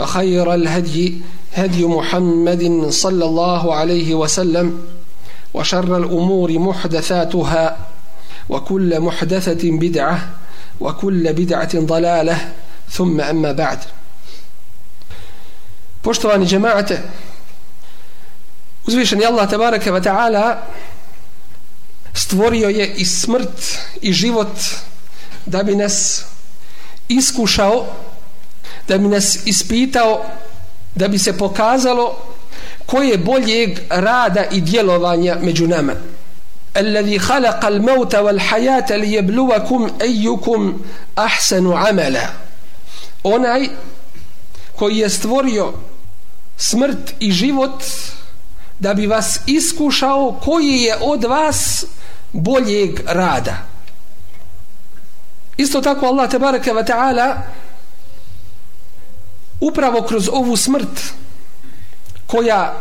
وخير الهدي هدي محمد صلى الله عليه وسلم وشر الأمور محدثاتها وكل محدثة بدعة وكل بدعة ضلالة ثم أما بعد. Poštovani džemaate, uzvišen je Allah tabaraka wa ta'ala stvorio je i smrt i život da bi nas iskušao, da bi nas ispitao da bi se pokazalo koje je boljeg rada i djelovanja među nama. الذي khalaqa al-mauta wal-hayata أحسن ayyukum ahsanu amala. Onaj koji je stvorio smrt i život da bi vas iskušao koji je od vas boljeg rada. Isto tako Allah tebareke ve taala upravo kroz ovu smrt koja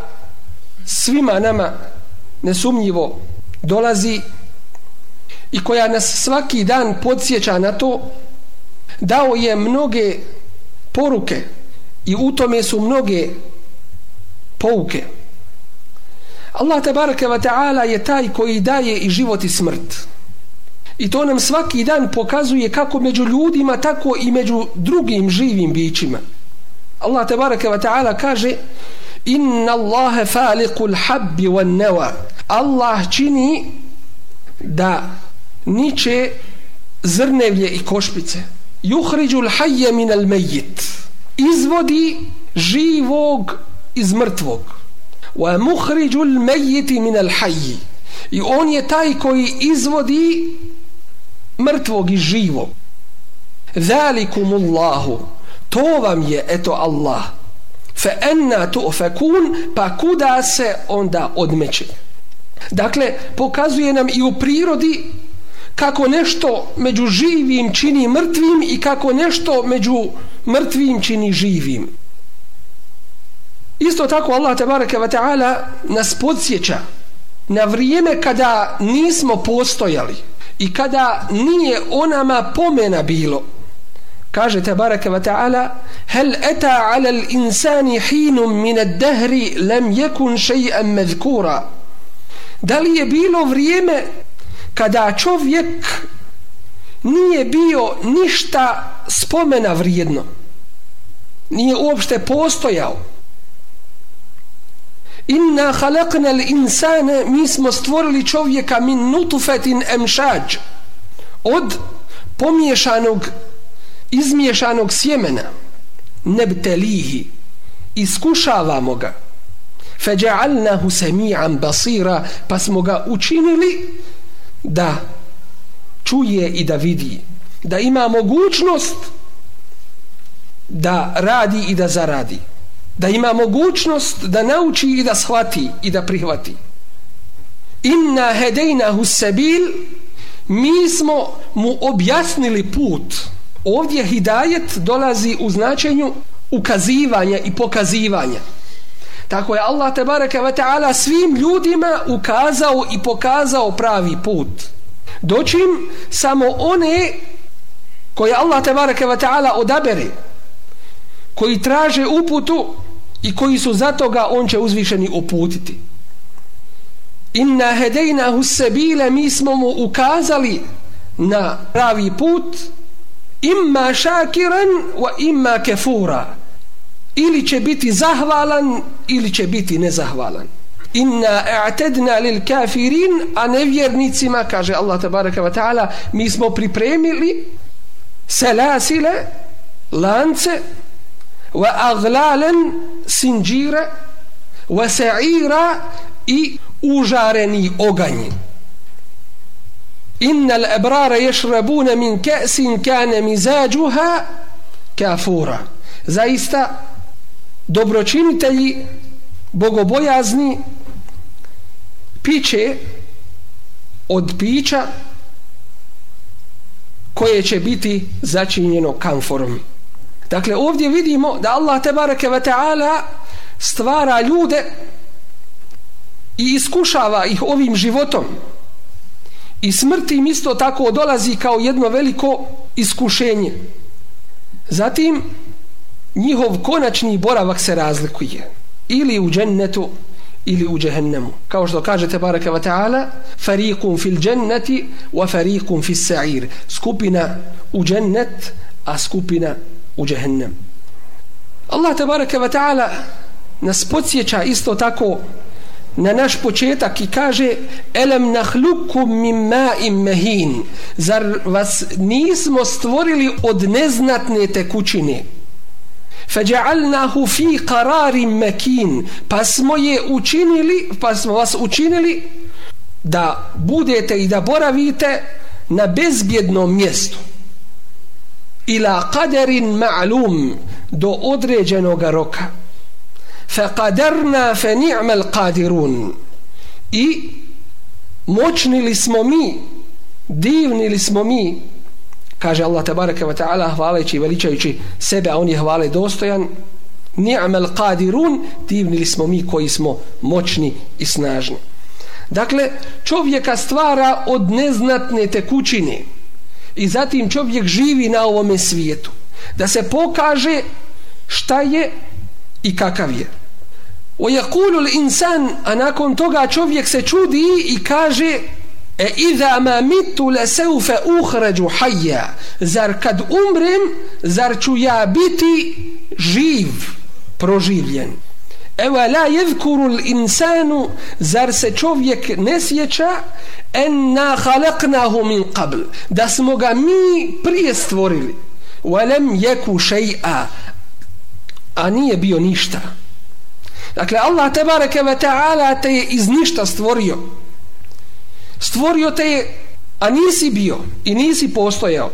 svima nama nesumnjivo dolazi i koja nas svaki dan podsjeća na to dao je mnoge poruke i u tome su mnoge pouke. Allah tabaraka wa ta'ala je taj koji daje i život i smrt. I to nam svaki dan pokazuje kako među ljudima tako i među drugim živim bićima. Allah tebareke ve ta'ala kaže Inna Allahe faliqul habbi wan nawa. Allah čini da niče zrnevlje i košpice. Juhriđul hajje min al mejit Izvodi živog iz mrtvog. Wa muhriđul mejiti min al hajji I on je taj koji izvodi mrtvog i živog. Zalikumullahu to vam je eto Allah. Fa enna tu fakun pa kuda se onda odmeće. Dakle pokazuje nam i u prirodi kako nešto među živim čini mrtvim i kako nešto među mrtvim čini živim. Isto tako Allah tabaraka wa ta'ala nas podsjeća na vrijeme kada nismo postojali i kada nije onama pomena bilo kaže te bareke ve taala hal ata ala al insani hin min ad dahr lam yakun shay'an madhkura? Da li je bilo vrijeme kada čovjek nije bio ništa spomena vrijedno? Nije uopšte postojao? Inna khalaqna al insana mi smo stvorili čovjeka min nutfatin amshaj od pomiješanog izmiješanog sjemena nebtelihi iskušavamo ga. Feđa'alnahu sami'an basira pa smo ga učinili da čuje i da vidi da ima mogućnost da radi i da zaradi da ima mogućnost da nauči i da shvati i da prihvati. Inna hedejnahu sebil mi smo mu objasnili put ovdje hidajet dolazi u značenju ukazivanja i pokazivanja. Tako je Allah tebareke ve taala svim ljudima ukazao i pokazao pravi put. Dočim samo one koje Allah tebareke ve taala odabere koji traže uputu i koji su za toga on će uzvišeni uputiti. Inna hedejnahu sebile mi smo mu ukazali na pravi put imma šakiran wa imma kefura. Ili će biti zahvalan ili će biti nezahvalan. Inna a'tadna lil kafirin a nevjernicima kaže Allah tabaraka wa ta'ala mi smo pripremili selasile lance wa aglalen sinđire wa sa'ira i užareni oganj Innal al-abrara yashrabuna min ka'sin kana mizajuha kafura zaista dobročinitelji bogobojazni piće od pića koje će biti začinjeno kamforom. Dakle, ovdje vidimo da Allah tebareke ve ta'ala stvara ljude i iskušava ih ovim životom. I smrt im isto tako dolazi kao jedno veliko iskušenje. Zatim, njihov konačni boravak se razlikuje. Ili u džennetu, ili u džehennemu. Kao što kažete baraka wa ta'ala, fariqun fil dženneti wa fariqun fil sa'ir. Skupina u džennet, a skupina u džehennem. Allah tabaraka wa ta'ala nas podsjeća isto tako na naš početak i kaže elem nahlukum min ma'im mehin zar vas nismo stvorili od neznatne tekućine فجعلناه في قرار مكين pa smo je učinili pa smo vas učinili da budete i da boravite na bezbjednom mjestu ila qadarin ma'lum do određenog roka faqadarna fa ni'mal qadirun i moćnili smo mi divnili smo mi kaže Allah tabaraka wa ta'ala hvaleći i veličajući sebe a on je hvale dostojan ni'mal qadirun divnili smo mi koji smo moćni i snažni. Dakle čovjeka stvara od neznatne tekućine i zatim čovjek živi na ovome svijetu. Da se pokaže šta je i kakav je o jakulu insan a nakon toga čovjek se čudi i kaže E idha ma mitu le seufe uhređu hajja. Zar kad umrem, zar ću ja biti živ, proživljen. Ewa la jedkuru l'insanu, zar se čovjek ne sjeća, enna halaknahu min qabl. Da smo ga mi prije stvorili. Walem jeku šeja. A nije bio ništa. Dakle, Allah te bareke ve ta'ala te je iz ništa stvorio. Stvorio te je a nisi bio i nisi postojao.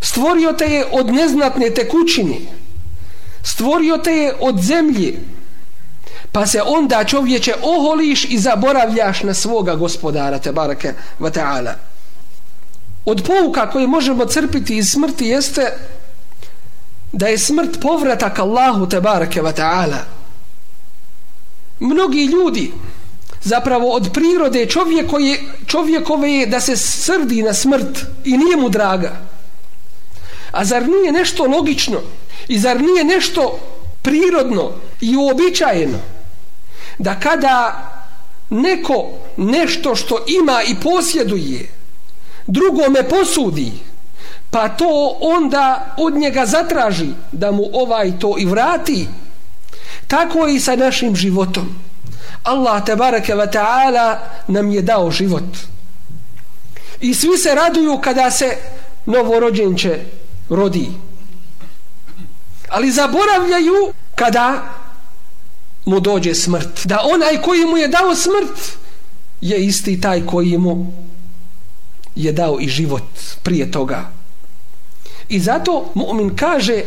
Stvorio te je od neznatne tekućine. Stvorio te je od zemlje. Pa se onda čovječe oholiš i zaboravljaš na svoga gospodara te bareke ve ta'ala. Od pouka koje možemo crpiti iz smrti jeste da je smrt povratak Allahu te barake wa ta'ala mnogi ljudi zapravo od prirode čovjekoje, čovjekove je da se srdi na smrt i nije mu draga. A zar nije nešto logično i zar nije nešto prirodno i uobičajeno da kada neko nešto što ima i posjeduje drugome posudi pa to onda od njega zatraži da mu ovaj to i vrati tako i sa našim životom Allah tebareke ve ta'ala nam je dao život. I svi se raduju kada se novorođenče rodi. Ali zaboravljaju kada mu dođe smrt. Da onaj koji mu je dao smrt je isti taj koji mu je dao i život prije toga. I zato mu'min kaže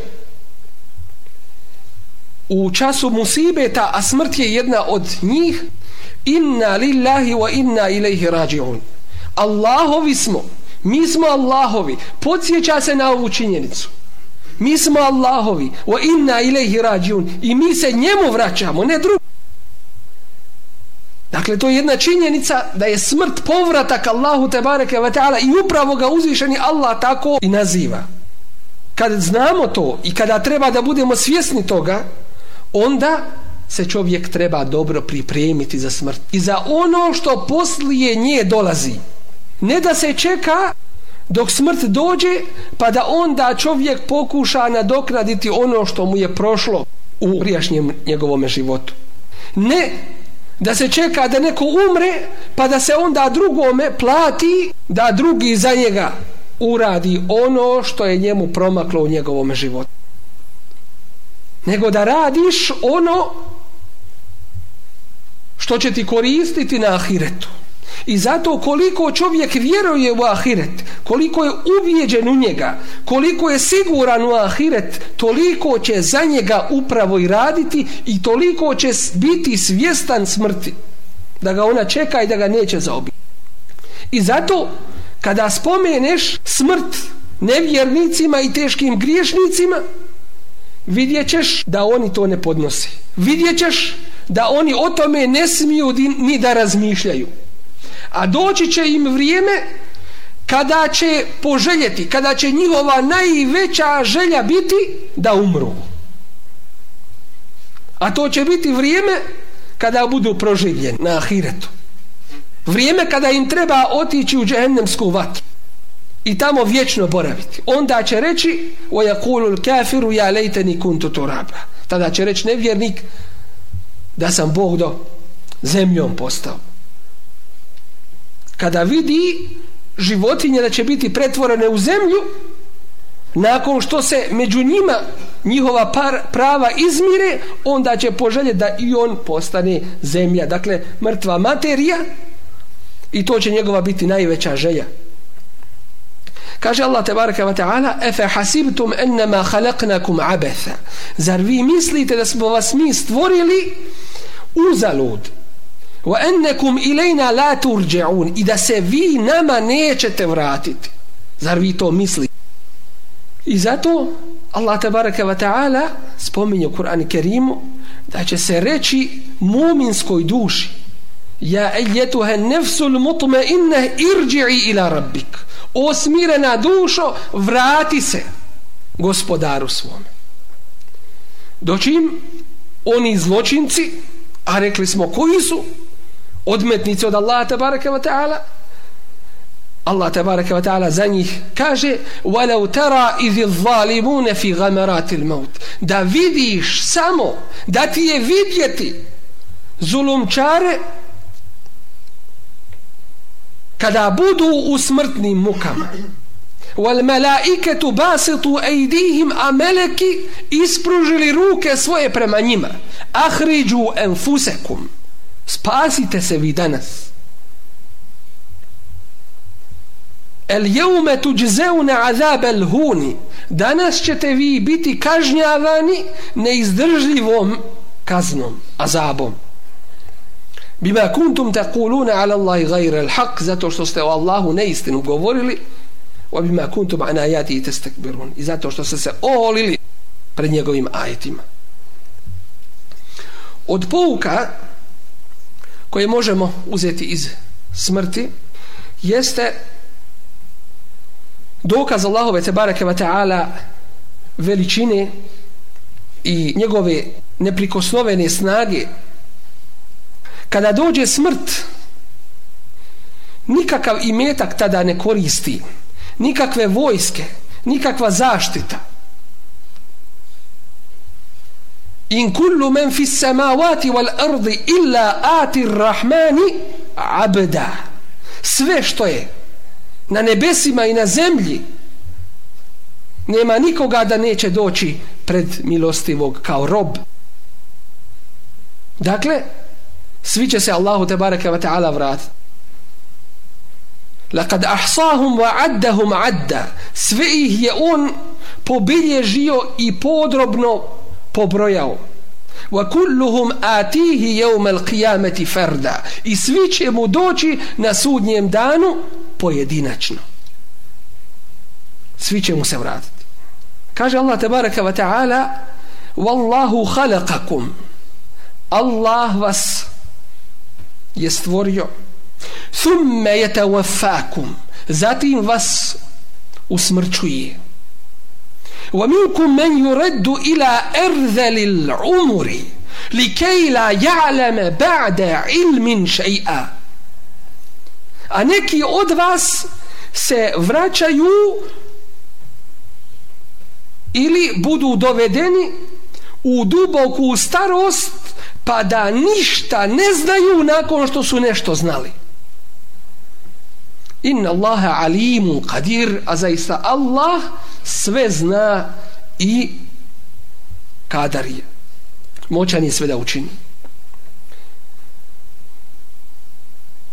u času musibeta, a smrt je jedna od njih, inna lillahi wa inna ilaihi rađi'un. Allahovi smo, mi smo Allahovi, podsjeća se na ovu činjenicu. Mi smo Allahovi, wa inna ilaihi rađi'un, i mi se njemu vraćamo, ne drugo. Dakle, to je jedna činjenica da je smrt povratak Allahu tebareke ve ta'ala i upravo ga uzvišeni Allah tako i naziva. Kad znamo to i kada treba da budemo svjesni toga, onda se čovjek treba dobro pripremiti za smrt i za ono što poslije nje dolazi. Ne da se čeka dok smrt dođe pa da onda čovjek pokuša nadoknaditi ono što mu je prošlo u prijašnjem njegovom životu. Ne da se čeka da neko umre pa da se onda drugome plati da drugi za njega uradi ono što je njemu promaklo u njegovom životu. Nego da radiš ono što će ti koristiti na ahiretu. I zato koliko čovjek vjeruje u ahiret koliko je ubijeđen u njega koliko je siguran u ahiret toliko će za njega upravo i raditi i toliko će biti svjestan smrti. Da ga ona čeka i da ga neće zaobiti i zato kada spomeneš smrt nevjernicima i teškim griješnicima vidjet ćeš da oni to ne podnose. Vidjet ćeš da oni o tome ne smiju ni da razmišljaju. A doći će im vrijeme kada će poželjeti kada će njihova najveća želja biti da umru. A to će biti vrijeme kada budu proživljeni na ahiretu vrijeme kada im treba otići u džehennemsku vatru i tamo vječno boraviti. Onda će reći o jakulu kafiru ja lejteni kuntu turaba. Tada će reći nevjernik da sam Bog do zemljom postao. Kada vidi životinje da će biti pretvorene u zemlju nakon što se među njima njihova par, prava izmire onda će poželjeti da i on postane zemlja. Dakle mrtva materija i to će njegova biti najveća želja. Kaže Allah tebareke ve ta'ala efe hasibtum enma khalaqnakum abatha?" zar vi mislite da smo vas mi stvorili uzalud? Wa annakum ilayna la turja'un. i da se vi nama nećete vratiti. Zar vi to mislite? I zato Allah tabaraka wa ta'ala spominje u Kur'an Kerimu da će se reći muminskoj duši ja ejetuha nefsul mutme inne irđi'i ila rabbik. O smirena dušo vrati se gospodaru svome. Dočim oni zločinci a rekli smo koji su odmetnici od Allaha tabaraka wa ta'ala Allah tabaraka wa ta'ala za njih kaže وَلَوْ تَرَا إِذِ الظَّالِمُونَ fi غَمَرَاتِ maut. Da vidiš samo da ti je vidjeti zulumčare kada budu u smrtnim mukama. Wal malaikatu basitu aydihim a meleki ispružili ruke svoje prema njima. Ahriđu enfusekum. Spasite se vi danas. El jeume tuđzeune azab el huni. Danas ćete vi biti kažnjavani neizdržljivom kaznom, azabom bima kuntum taquluna ala Allahi ghayra al haq zato što ste o Allahu neistinu govorili wa bima kuntum an ayati tastakbirun i zato što ste se oholili pred njegovim ajetima. Od pouka koje možemo uzeti iz smrti jeste dokaz Allahove tebareke wa ta'ala veličine i njegove neprikosnovene snage kada dođe smrt nikakav imetak tada ne koristi. Nikakve vojske nikakva zaštita. In kullu men fi samawati wal ardi illa ati rahmani abda. Sve što je na nebesima i na zemlji nema nikoga da neće doći pred milostivog kao rob. Dakle svi će se Allahu te baraka wa ta'ala vratiti لقد احصاهم وعدهم عدا sve ih je on pobilježio i podrobno pobrojao wa kulluhum atihi yawm al-qiyamati farda i svi će mu doći na sudnjem danu pojedinačno svi će mu se vratiti kaže Allah tebaraka wa ta'ala wallahu khalaqakum Allah vas je stvorio thumme yatawaffakum zatim vas usmrćuje ومنكم من يرد إلى أرذل العمر لكي لا يعلم بعد علم شيئا a neki od vas se vraćaju ili budu dovedeni u duboku starost pa da ništa ne znaju nakon što su nešto znali. Inna Allaha alimu qadir a zaista Allah sve zna i kadar je. Moćan je sve da učini.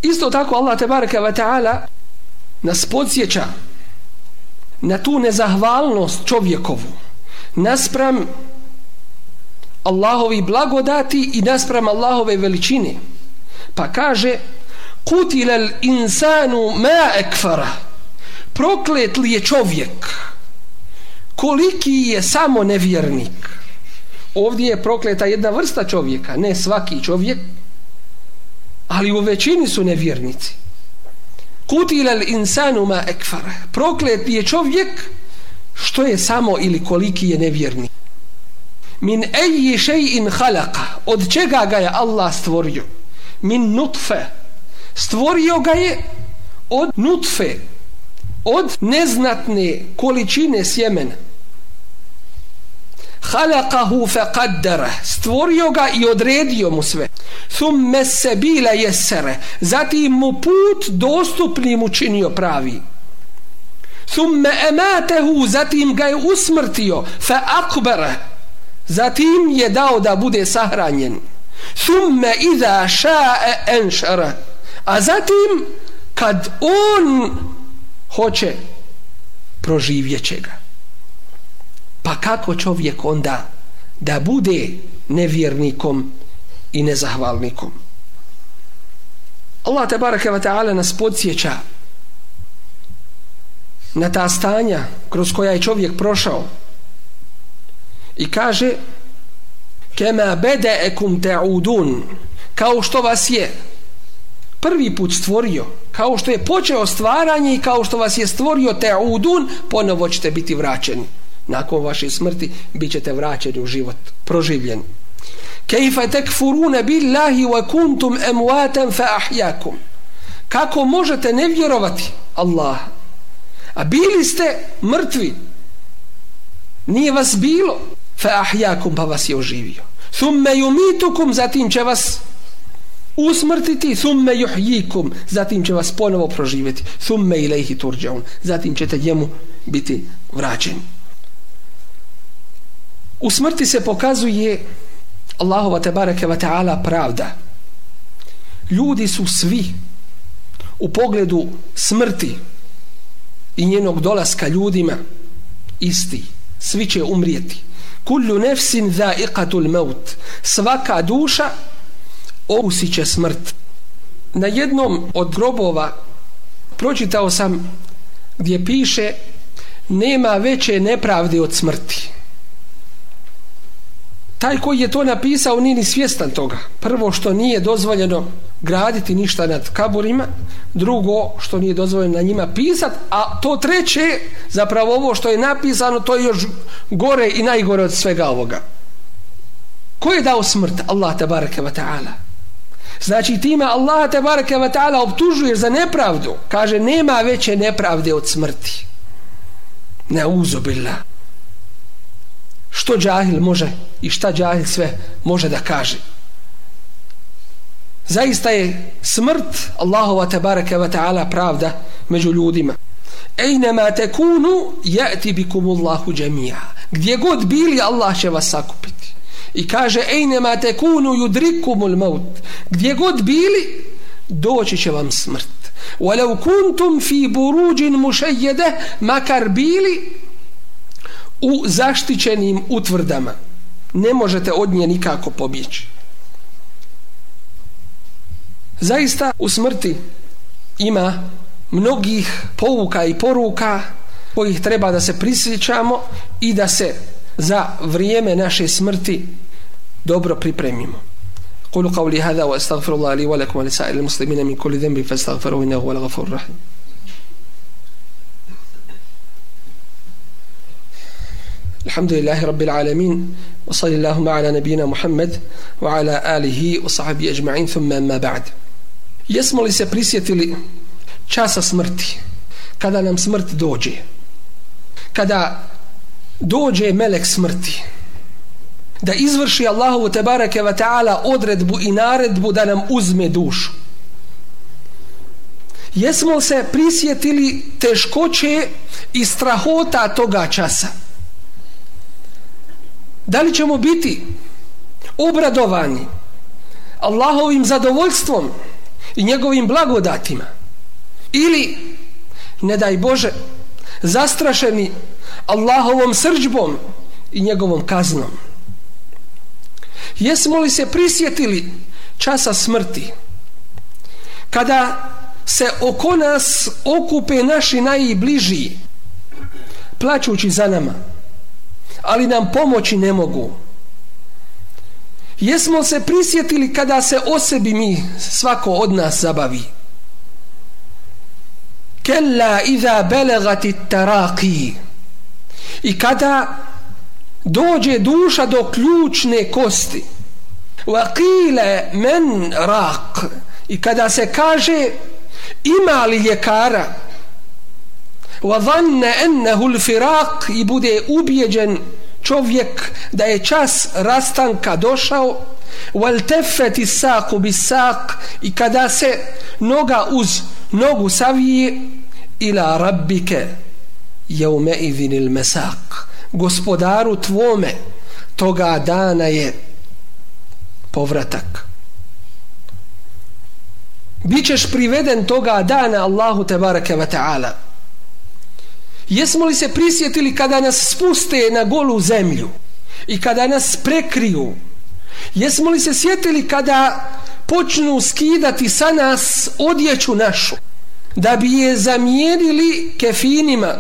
Isto tako Allah tebareke ve taala nas podsjeća na tu nezahvalnost čovjekovu naspram Allahovi blagodati i naspram Allahove veličine. Pa kaže kutila insanu ma ekfara. Proklet li je čovjek? Koliki je samo nevjernik? Ovdje je prokleta jedna vrsta čovjeka ne svaki čovjek ali u većini su nevjernici. Kutila insanu ma ekfara. Proklet je čovjek što je samo ili koliki je nevjernik? Min eji še'in halaka od čega ga je Allah stvorio? Min nutfe. Stvorio ga je od nutfe od neznatne količine sjemena. Halakahu fe kaddara stvorio ga i odredio mu sve. Thumme se bila jesere zatim mu put dostupnim učinio pravi. Thumme ematehu zatim ga je usmrtio. Fe akbara zatim je dao da bude sahranjen. Thumme iza ša'e enšara. A zatim kad on hoće proživjet će ga. Pa kako čovjek onda da bude nevjernikom i nezahvalnikom? Allah te barake wa ta'ala nas podsjeća na ta stanja kroz koja je čovjek prošao i kaže kema bede ekum ta'udun kao što vas je prvi put stvorio kao što je počeo stvaranje i kao što vas je stvorio ta'udun ponovo ćete biti vraćeni. Nakon vaše smrti bit ćete vraćeni u život proživljeni. Kejfa tekfurune billahi wa kuntum emuatem fa ahjakum kako možete ne vjerovati Allah a bili ste mrtvi. Nije vas bilo fa ahjakum pa vas je oživio. Thumme yumitukum zatim će vas usmrtiti. Thumme yuhyikum zatim će vas ponovo proživjeti. Thumme ilayhi turjaun zatim ćete njemu biti vraćeni. U smrti se pokazuje Allahova tebareke wa ta'ala pravda. Ljudi su svi u pogledu smrti i njenog dolaska ljudima isti. Svi će umrijeti kullu nefsin dha'iqatul maut. Svaka duša okusit smrt. Na jednom od grobova pročitao sam gdje piše nema veće nepravde od smrti taj koji je to napisao nije ni svjestan toga. Prvo što nije dozvoljeno graditi ništa nad kaburima drugo što nije dozvoljeno na njima pisat a to treće zapravo ovo što je napisano to je još gore i najgore od svega ovoga. Ko je dao smrt? Allah tabaraka wa ta'ala. Znači time Allah tabaraka wa ta'ala optužuje za nepravdu. Kaže nema veće nepravde od smrti. Ne uzubillah što džahil može i šta džahil sve može da kaže? Zaista je smrt Allahova tabaraka wa ta'ala pravda među ljudima. Ejnema tekunu jati bikumullahu džemija gdje god bili Allah će vas sakupiti. I kaže ejnema tekunu yudrikumul maut. Gdje god bili doći će vam smrt. Walau kuntum fi burujin mushayyada makar bili u zaštićenim utvrdama ne možete od nje nikako pobjeći zaista u smrti ima mnogih pouka i poruka kojih treba da se prisjećamo i da se za vrijeme naše smrti dobro pripremimo قولوا قولي هذا واستغفر الله لي ولكم ولسائر المسلمين من كل ذنب فاستغفروه انه هو الغفور الرحيم الحمد لله رب العالمين وصلى اللهم على نبينا محمد وعلى آله وصحبه أجمعين ثم ما بعد jesmo li se prisjetili časa smrti kada nam smrt dođe kada dođe melek smrti da izvrši Allahovu tebareke wa ta'ala odredbu i naredbu da nam uzme dušu. Jesmo se prisjetili teškoće i strahota toga časa? Da li ćemo biti obradovani Allahovim zadovoljstvom i njegovim blagodatima? Ili, ne daj Bože, zastrašeni Allahovom srđbom i njegovom kaznom? Jesmo li se prisjetili časa smrti? Kada se oko nas okupe naši najbliži plaćući za nama ali nam pomoći ne mogu. Jesmo se prisjetili kada se o sebi mi svako od nas zabavi? Kella iza belegati taraki i kada dođe duša do ključne kosti. Wa qila men raq. i kada se kaže ima li ljekara? وظن dhanna الفراق al-firaq i bude ubijeđen čovjek da je čas rastanka došao. Wal tafati saq i kada se noga uz nogu savije ila rabbika yawma idhin al-masaq. Gospodaru tvome toga dana je povratak. Bićeš priveden toga dana Allahu tebareke ve taala. Jesmo li se prisjetili kada nas spuste na golu zemlju i kada nas prekriju? Jesmo li se sjetili kada počnu skidati sa nas odjeću našu da bi je zamijenili kefinima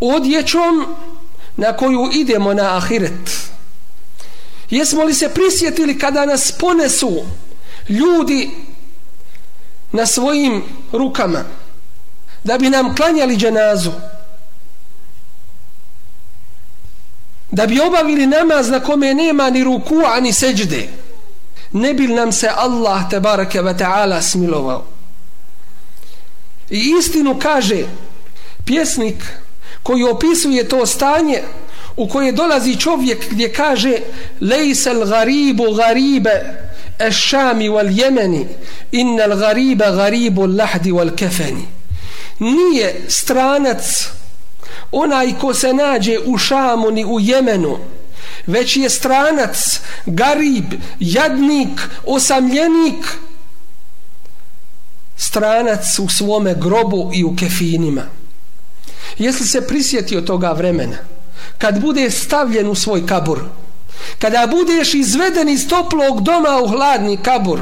odjećom na koju idemo na ahiret? Jesmo li se prisjetili kada nas ponesu ljudi na svojim rukama da bi nam klanjali dženazu da bi obavili namaz na kome nema ni ruku ani seđde ne bi nam se Allah te barake wa ta'ala smilovao i istinu kaže pjesnik koji opisuje to stanje u koje dolazi čovjek gdje kaže lejsel garibu garibe الشام واليمن إن الغريب غريب اللحد والكفن nije stranac onaj ko se nađe u Šamu ni u Jemenu već je stranac garib, jadnik osamljenik. Stranac u svome grobu i u kefinima. Jesli se prisjetio toga vremena? Kad bude stavljen u svoj kabur? Kada budeš izveden iz toplog doma u hladni kabur?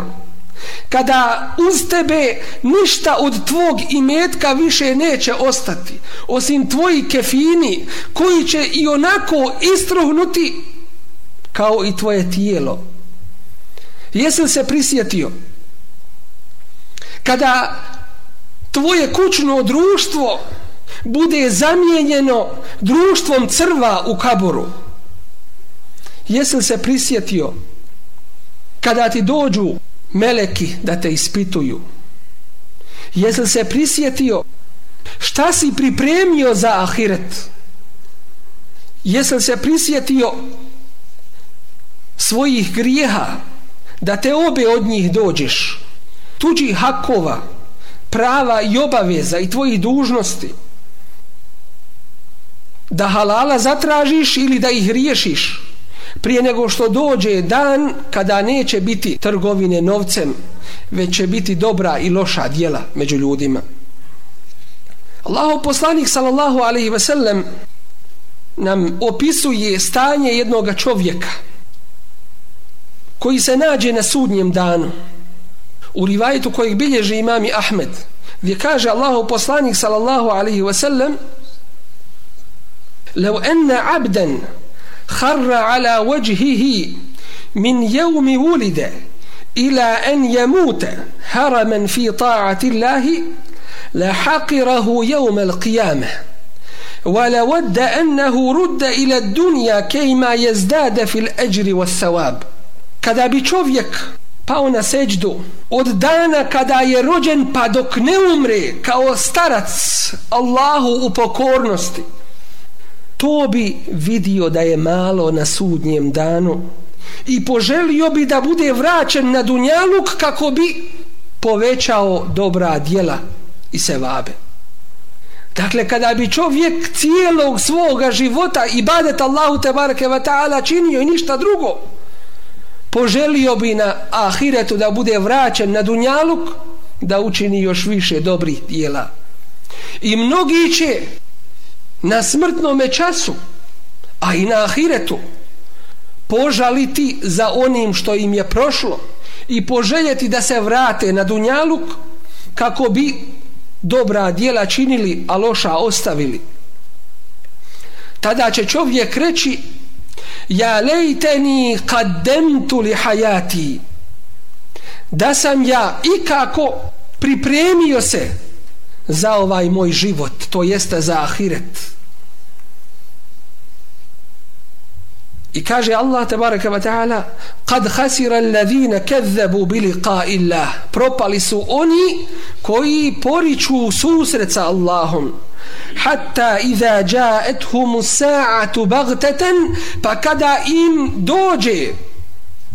Kada uz tebe ništa od tvog imetka više neće ostati osim tvoji kefini koji će i onako istruhnuti kao i tvoje tijelo. Jesi se prisjetio? Kada tvoje kućno društvo bude zamijenjeno društvom crva u kaboru jesi se prisjetio? Kada ti dođu meleki da te ispituju. Jesi se prisjetio šta si pripremio za ahiret? Jesi se prisjetio svojih grijeha da te obe od njih dođeš? Tuđih hakova prava i obaveza i tvojih dužnosti. Da halala zatražiš ili da ih riješiš? prije nego što dođe dan kada neće biti trgovine novcem već će biti dobra i loša dijela među ljudima Allahu poslanik sallallahu alaihi ve sellem nam opisuje stanje jednog čovjeka koji se nađe na sudnjem danu u rivajetu kojeg bilježi imami Ahmed gdje kaže Allahu poslanik sallallahu alaihi ve sellem لو أن عبدا خر على وجهه من يوم ولد إلى أن يموت هرما في طاعة الله لحقره يوم القيامة. ولود أنه رد إلى الدنيا كيما يزداد في الأجر والثواب. kada bi čovjek pao na seđdu od dana kada je rođen pa dok ne umre kao starac Allahu u pokornosti to bi vidio da je malo na sudnjem danu i poželio bi da bude vraćen na dunjaluk kako bi povećao dobra djela i sevabe. Dakle, kada bi čovjek cijelog svoga života i badet Allahu te barake wa ta'ala činio i ništa drugo, poželio bi na ahiretu da bude vraćen na dunjaluk, da učini još više dobrih dijela. I mnogi će na smrtnom času, a i na ahiretu, požaliti za onim što im je prošlo i poželjeti da se vrate na dunjaluk kako bi dobra dijela činili, a loša ostavili. Tada će čovjek reći Ja lejteni kaddemtu li hajati da sam ja ikako pripremio se za ovaj moj život, to jeste za ahiret. I kaže Allah tabaraka wa ta'ala kad hasira alladhina kazzabu bi liqa'i Allah propali su oni koji poriču susret sa Allahom hatta iza ja'atuhum sa'atu baghtatan pa kada im dođe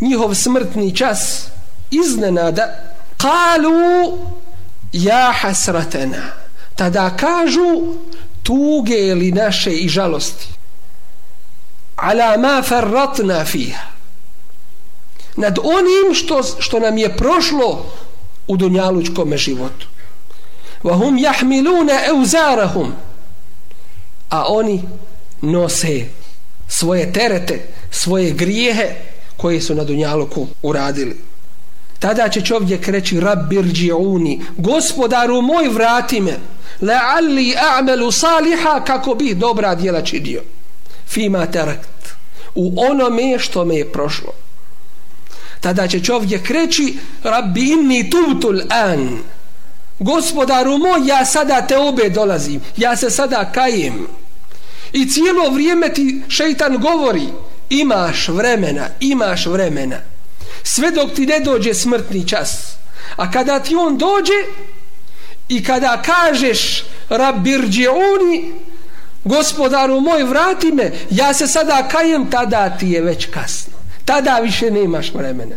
njihov smrtni čas iznenada kalu ja hasratena. Tada kažu tuge li naše i žalosti? Ala ma farratna fiha. Nad onim što, što nam je prošlo u dunjalučkom životu. Wa hum jahmiluna euzarahum a oni nose svoje terete svoje grijehe koje su na dunjaluku uradili tada će čovjek reći rabbir dži'uni gospodaru moj vrati me. La'alli a'melu saliha kako bi dobra djela činio. Fima terakt. U onome što me je prošlo. Tada će čovjek reći rabbi inni tubtul an gospodaru moj ja sada te obe dolazim ja se sada kajem. I cijelo vrijeme ti šeitan govori imaš vremena imaš vremena sve dok ti ne dođe smrtni čas. A kada ti on dođe i kada kažeš rabirđeuni gospodaru moj vrati me ja se sada kajem tada ti je već kasno. Tada više nemaš vremena.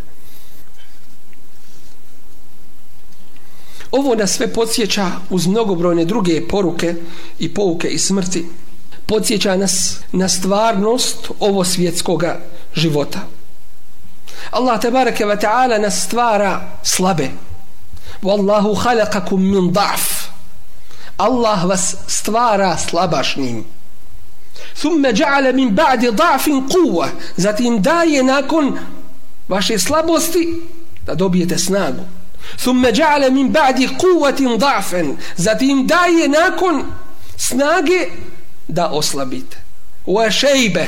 Ovo nas sve podsjeća uz mnogobrojne druge poruke i pouke i smrti. Podsjeća nas na stvarnost ovo svjetskoga života. Allah tebareke ve ta'ala nas stvara slabe. Wallahu khalaqakum min da'f. Allah vas stvara slabašnim. Thumma ja'ala min ba'di da'fin quwwa. Zatim daje nakon vaše slabosti da dobijete snagu. Thumma ja'ala min ba'di quwwatin da'fan. Zatim daje nakon snage da oslabite. Wa shayba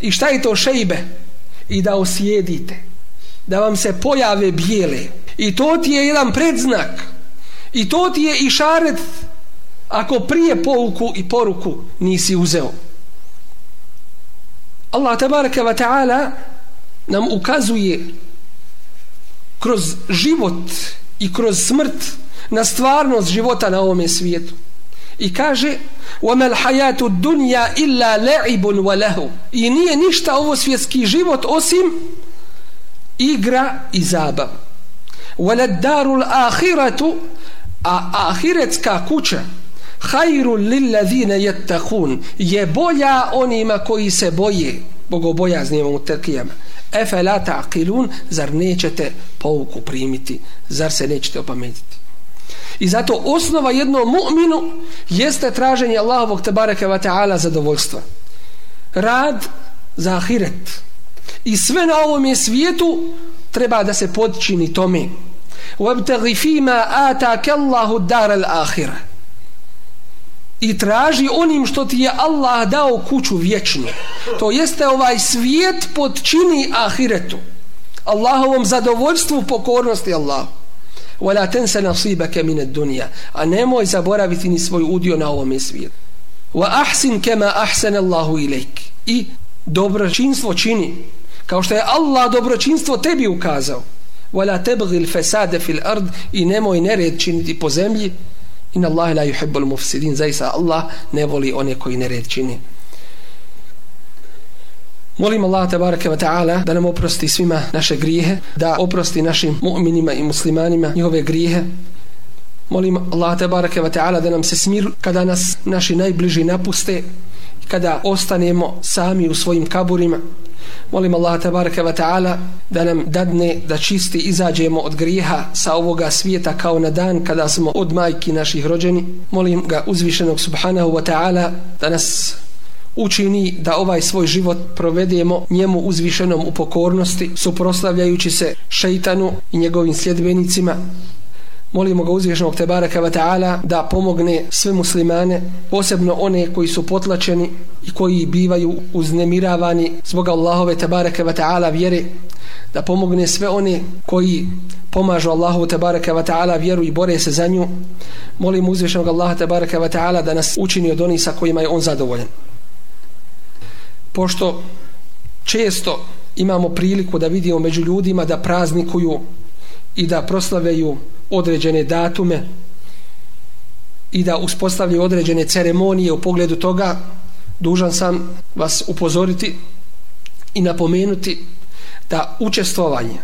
I šta je to šejbe? I da osjedite da vam se pojave bijele. I to ti je jedan predznak. I to ti je i šaret ako prije pouku i poruku nisi uzeo. Allah tabaraka wa ta'ala nam ukazuje kroz život i kroz smrt na stvarnost života na ovome svijetu. i kaže وَمَا الْحَيَاتُ الدُّنْيَا إِلَّا لَعِبٌ وَلَهُ i nije ništa ovo svjetski život osim igra i zabav وَلَدَّارُ الْآخِرَةُ a ahiretska kuća خَيْرُ لِلَّذِينَ يَتَّقُونَ je bolja onima koji se boje bogobojaznijima u terkijama اَفَلَا تَعْقِلُونَ zar nećete pouku primiti zar se nećete opametiti I zato osnova jednom mu'minu jeste traženje Allahovog tabaraka wa ta'ala zadovoljstva. Rad za ahiret. I sve na ovom je svijetu treba da se podčini tome. وَبْتَغِ فِي مَا آتَاكَ اللَّهُ دَارَ الْآخِرَ I traži onim što ti je Allah dao kuću vječnu. To jeste ovaj svijet podčini ahiretu. Allahovom zadovoljstvu pokornosti Allahu. ولا تنسى نصيبك من الدنيا a nemoj zaboraviti ni svoj udio na ovom svijetu واحسن كما احسن الله اليك i dobročinstvo čini kao što je Allah dobročinstvo tebi ukazao ولا تبغي الفساد في الارض i nemoj nered činiti po zemlji in Allah la yuhibbul mufsidin zaisa Allah ne voli one koji nered čini Molim Allah tabaraka wa ta'ala da nam oprosti svima naše grijehe, da oprosti našim mu'minima i muslimanima njihove grijehe. Molim Allah tabaraka wa ta'ala da nam se smir kada nas naši najbliži napuste, kada ostanemo sami u svojim kaburima. Molim Allah tabaraka wa ta'ala da nam dadne da čisti izađemo od grijeha sa ovoga svijeta kao na dan kada smo od majki naših rođeni. Molim ga uzvišenog subhanahu wa ta'ala da nas učini da ovaj svoj život provedemo njemu uzvišenom u pokornosti, suproslavljajući se šeitanu i njegovim sljedbenicima. Molimo ga uzvišenog Tebaraka wa ta'ala da pomogne sve muslimane, posebno one koji su potlačeni i koji bivaju uznemiravani zbog Allahove Tebaraka wa ta'ala vjere, da pomogne sve one koji pomažu Allahu Tebaraka wa ta'ala vjeru i bore se za nju. Molimo uzvišenog Allaha Tebaraka wa ta'ala da nas učini od onih sa kojima je on zadovoljen pošto često imamo priliku da vidimo među ljudima da praznikuju i da proslaveju određene datume i da uspostavljaju određene ceremonije u pogledu toga, dužan sam vas upozoriti i napomenuti da učestvovanje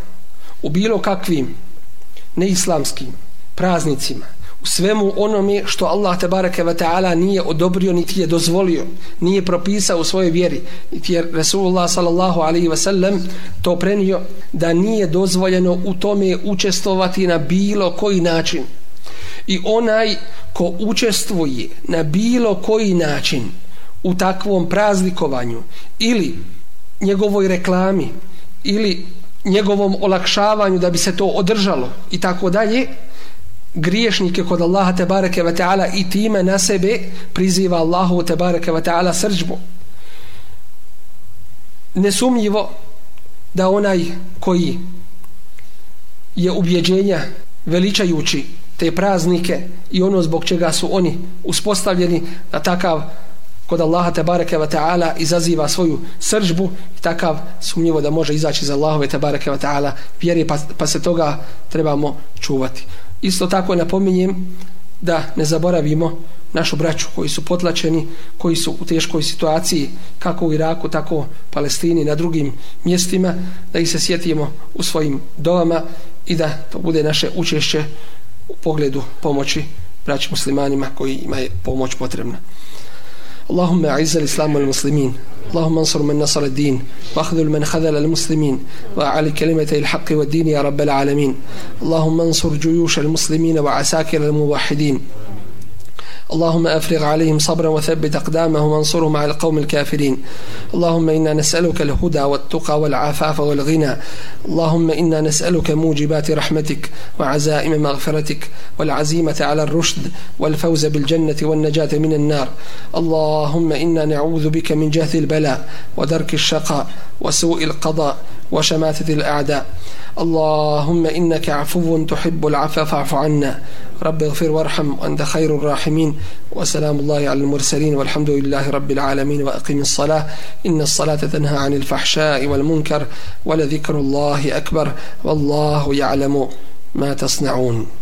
u bilo kakvim neislamskim praznicima svemu onome što Allah te bareke ve taala nije odobrio niti je dozvolio nije propisao u svojoj vjeri. Niti je sallallahu alejhi ve sellem to prenio da nije dozvoljeno u tome učestvovati na bilo koji način. I onaj ko učestvuje na bilo koji način u takvom praznikovanju ili njegovoj reklami ili njegovom olakšavanju da bi se to održalo i tako dalje griješnike kod Allaha te bareke ve taala i time na sebe priziva Allahu te bareke ve taala srdžbu nesumnjivo da onaj koji je ubjeđenja veličajući te praznike i ono zbog čega su oni uspostavljeni na takav kod Allaha te bareke ve taala izaziva svoju sržbu i takav sumnjivo da može izaći za Allahove te bareke ve taala vjeri pa, pa se toga trebamo čuvati. Isto tako napominjem da ne zaboravimo našu braću koji su potlačeni, koji su u teškoj situaciji kako u Iraku, tako u Palestini, na drugim mjestima, da ih se sjetimo u svojim dovama i da to bude naše učešće u pogledu pomoći braći muslimanima koji ima pomoć potrebna. اللهم أعز الإسلام والمسلمين. اللهم انصر من نصر الدين. واخذل من خذل المسلمين. وأعلي كلمة الحق والدين يا رب العالمين. اللهم انصر جيوش المسلمين وعساكر الموحدين. اللهم أفرغ عليهم صبرا وثبت أقدامهم وانصرهم على القوم الكافرين. اللهم إنا نسألك الهدى والتقى والعفاف والغنى. اللهم إنا نسألك موجبات رحمتك وعزائم مغفرتك والعزيمة على الرشد والفوز بالجنة والنجاة من النار. اللهم إنا نعوذ بك من جهد البلاء ودرك الشقاء وسوء القضاء وشماتة الأعداء. اللهم إنك عفو تحب العفو فاعف عنا. رب اغفر وارحم وأنت خير الراحمين. وسلام الله على المرسلين. والحمد لله رب العالمين. وأقم الصلاة. إن الصلاة تنهى عن الفحشاء والمنكر. ولذكر الله أكبر. والله يعلم ما تصنعون.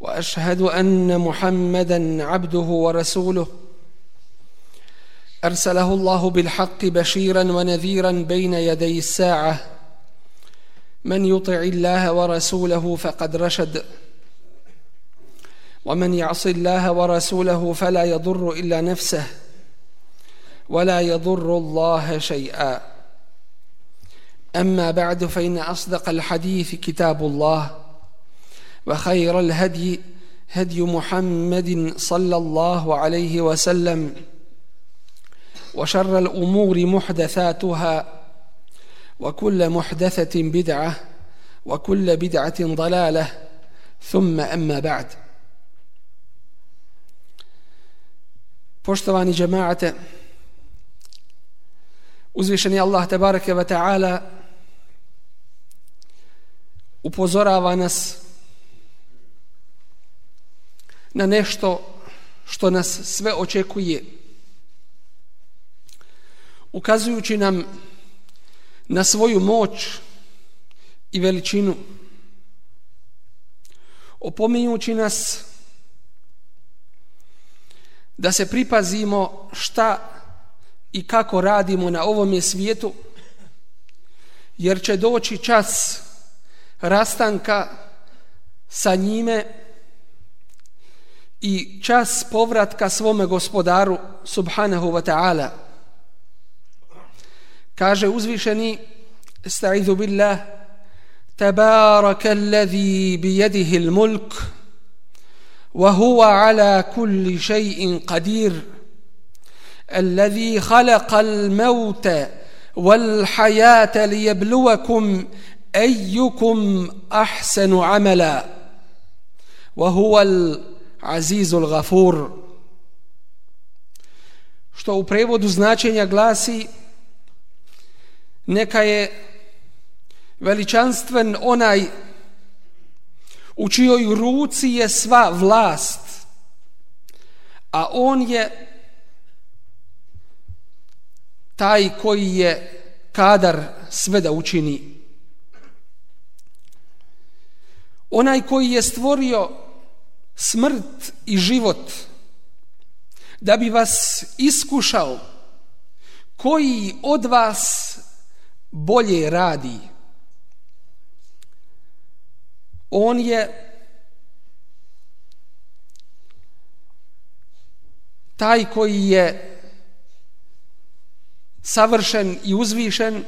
وأشهد أن محمدا عبده ورسوله. أرسله الله بالحق بشيرا ونذيرا بين يدي الساعة. من يطع الله ورسوله فقد رشد. ومن يعص الله ورسوله فلا يضر إلا نفسه ولا يضر الله شيئا. أما بعد فإن أصدق الحديث كتاب الله. وخير الهدي هدي محمد صلى الله عليه وسلم وشر الأمور محدثاتها وكل محدثة بدعة وكل بدعة ضلالة ثم أما بعد. Poštovani džemaate, uzvišen je Allah tabaraka wa ta'ala upozorava nas na nešto što nas sve očekuje. Ukazujući nam na svoju moć i veličinu opominjući nas da se pripazimo šta i kako radimo na ovom svijetu jer će doći čas rastanka sa njime i čas povratka svome gospodaru subhanahu wa ta'ala kaže uzvišeni sta'idhu billah alladhi biyadihi al-mulk wa huwa ala kulli shay'in qadir الذي خلق الموت والحياة ليبلوكم أيكم أحسن عملا وهو Azizul Gafur što u prevodu značenja glasi neka je veličanstven onaj u čijoj ruci je sva vlast a on je taj koji je kadar sve da učini. Onaj koji je stvorio smrt i život da bi vas iskušao koji od vas bolje radi? On je taj koji je savršen i uzvišen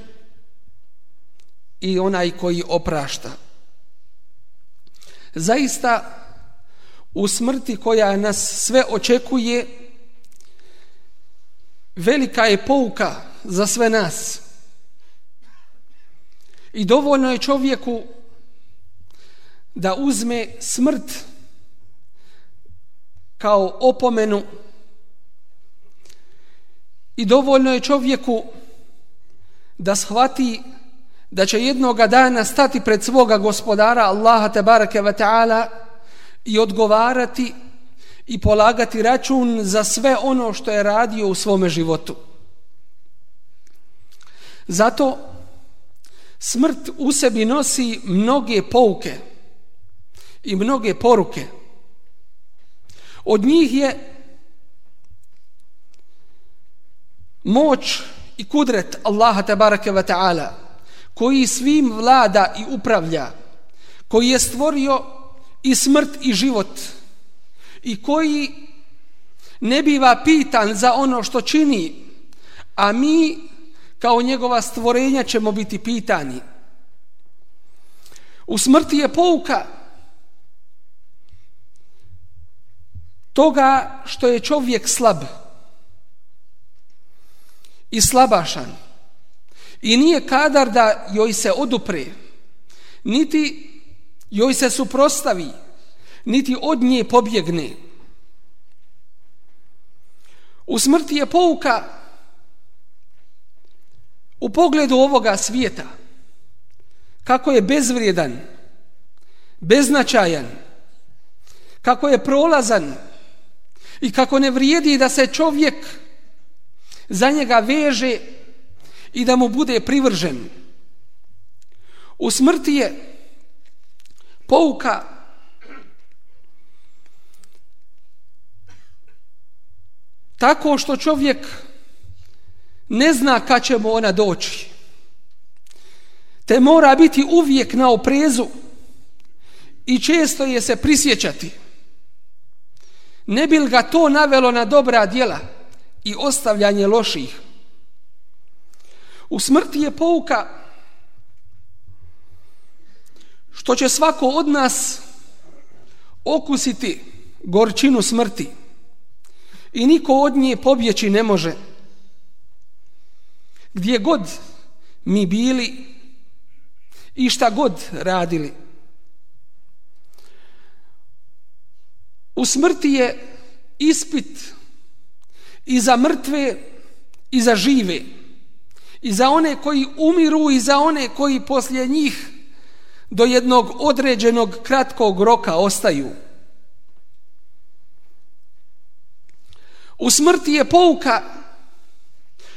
i onaj koji oprašta. Zaista u smrti koja nas sve očekuje velika je pouka za sve nas. I dovoljno je čovjeku da uzme smrt kao opomenu. I dovoljno je čovjeku da shvati da će jednoga dana stati pred svoga gospodara Allaha tebareke ve ta'ala i odgovarati i polagati račun za sve ono što je radio u svome životu. Zato smrt u sebi nosi mnoge pouke i mnoge poruke. Od njih je moć i kudret Allaha tabaraka wa ta'ala koji svim vlada i upravlja koji je stvorio i smrt i život. I koji ne biva pitan za ono što čini a mi kao njegova stvorenja ćemo biti pitani. U smrti je pouka toga što je čovjek slab i slabašan. I nije kadar da joj se odupre niti joj se suprostavi, niti od nje pobjegne. U smrti je pouka u pogledu ovoga svijeta kako je bezvrijedan, beznačajan, kako je prolazan i kako ne vrijedi da se čovjek za njega veže i da mu bude privržen. U smrti je pouka tako što čovjek ne zna kad će mu ona doći. Te mora biti uvijek na oprezu i često je se prisjećati. Ne bil ga to navelo na dobra djela i ostavljanje loših. U smrti je pouka što će svako od nas okusiti gorčinu smrti i niko od nje pobjeći ne može. Gdje god mi bili i šta god radili. U smrti je ispit i za mrtve i za žive. I za one koji umiru i za one koji poslije njih do jednog određenog kratkog roka ostaju. U smrti je pouka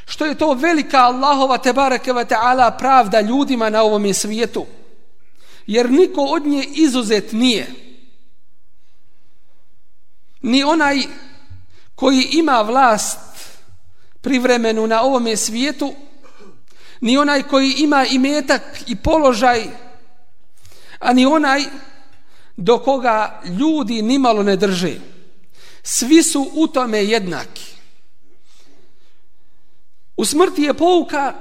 što je to velika Allahova tebareke ve taala pravda ljudima na ovom svijetu. Jer niko od nje izuzet nije. Ni onaj koji ima vlast privremenu na ovom svijetu, ni onaj koji ima imetak i položaj, a ni onaj do koga ljudi nimalo ne drže. Svi su u tome jednaki. U smrti je pouka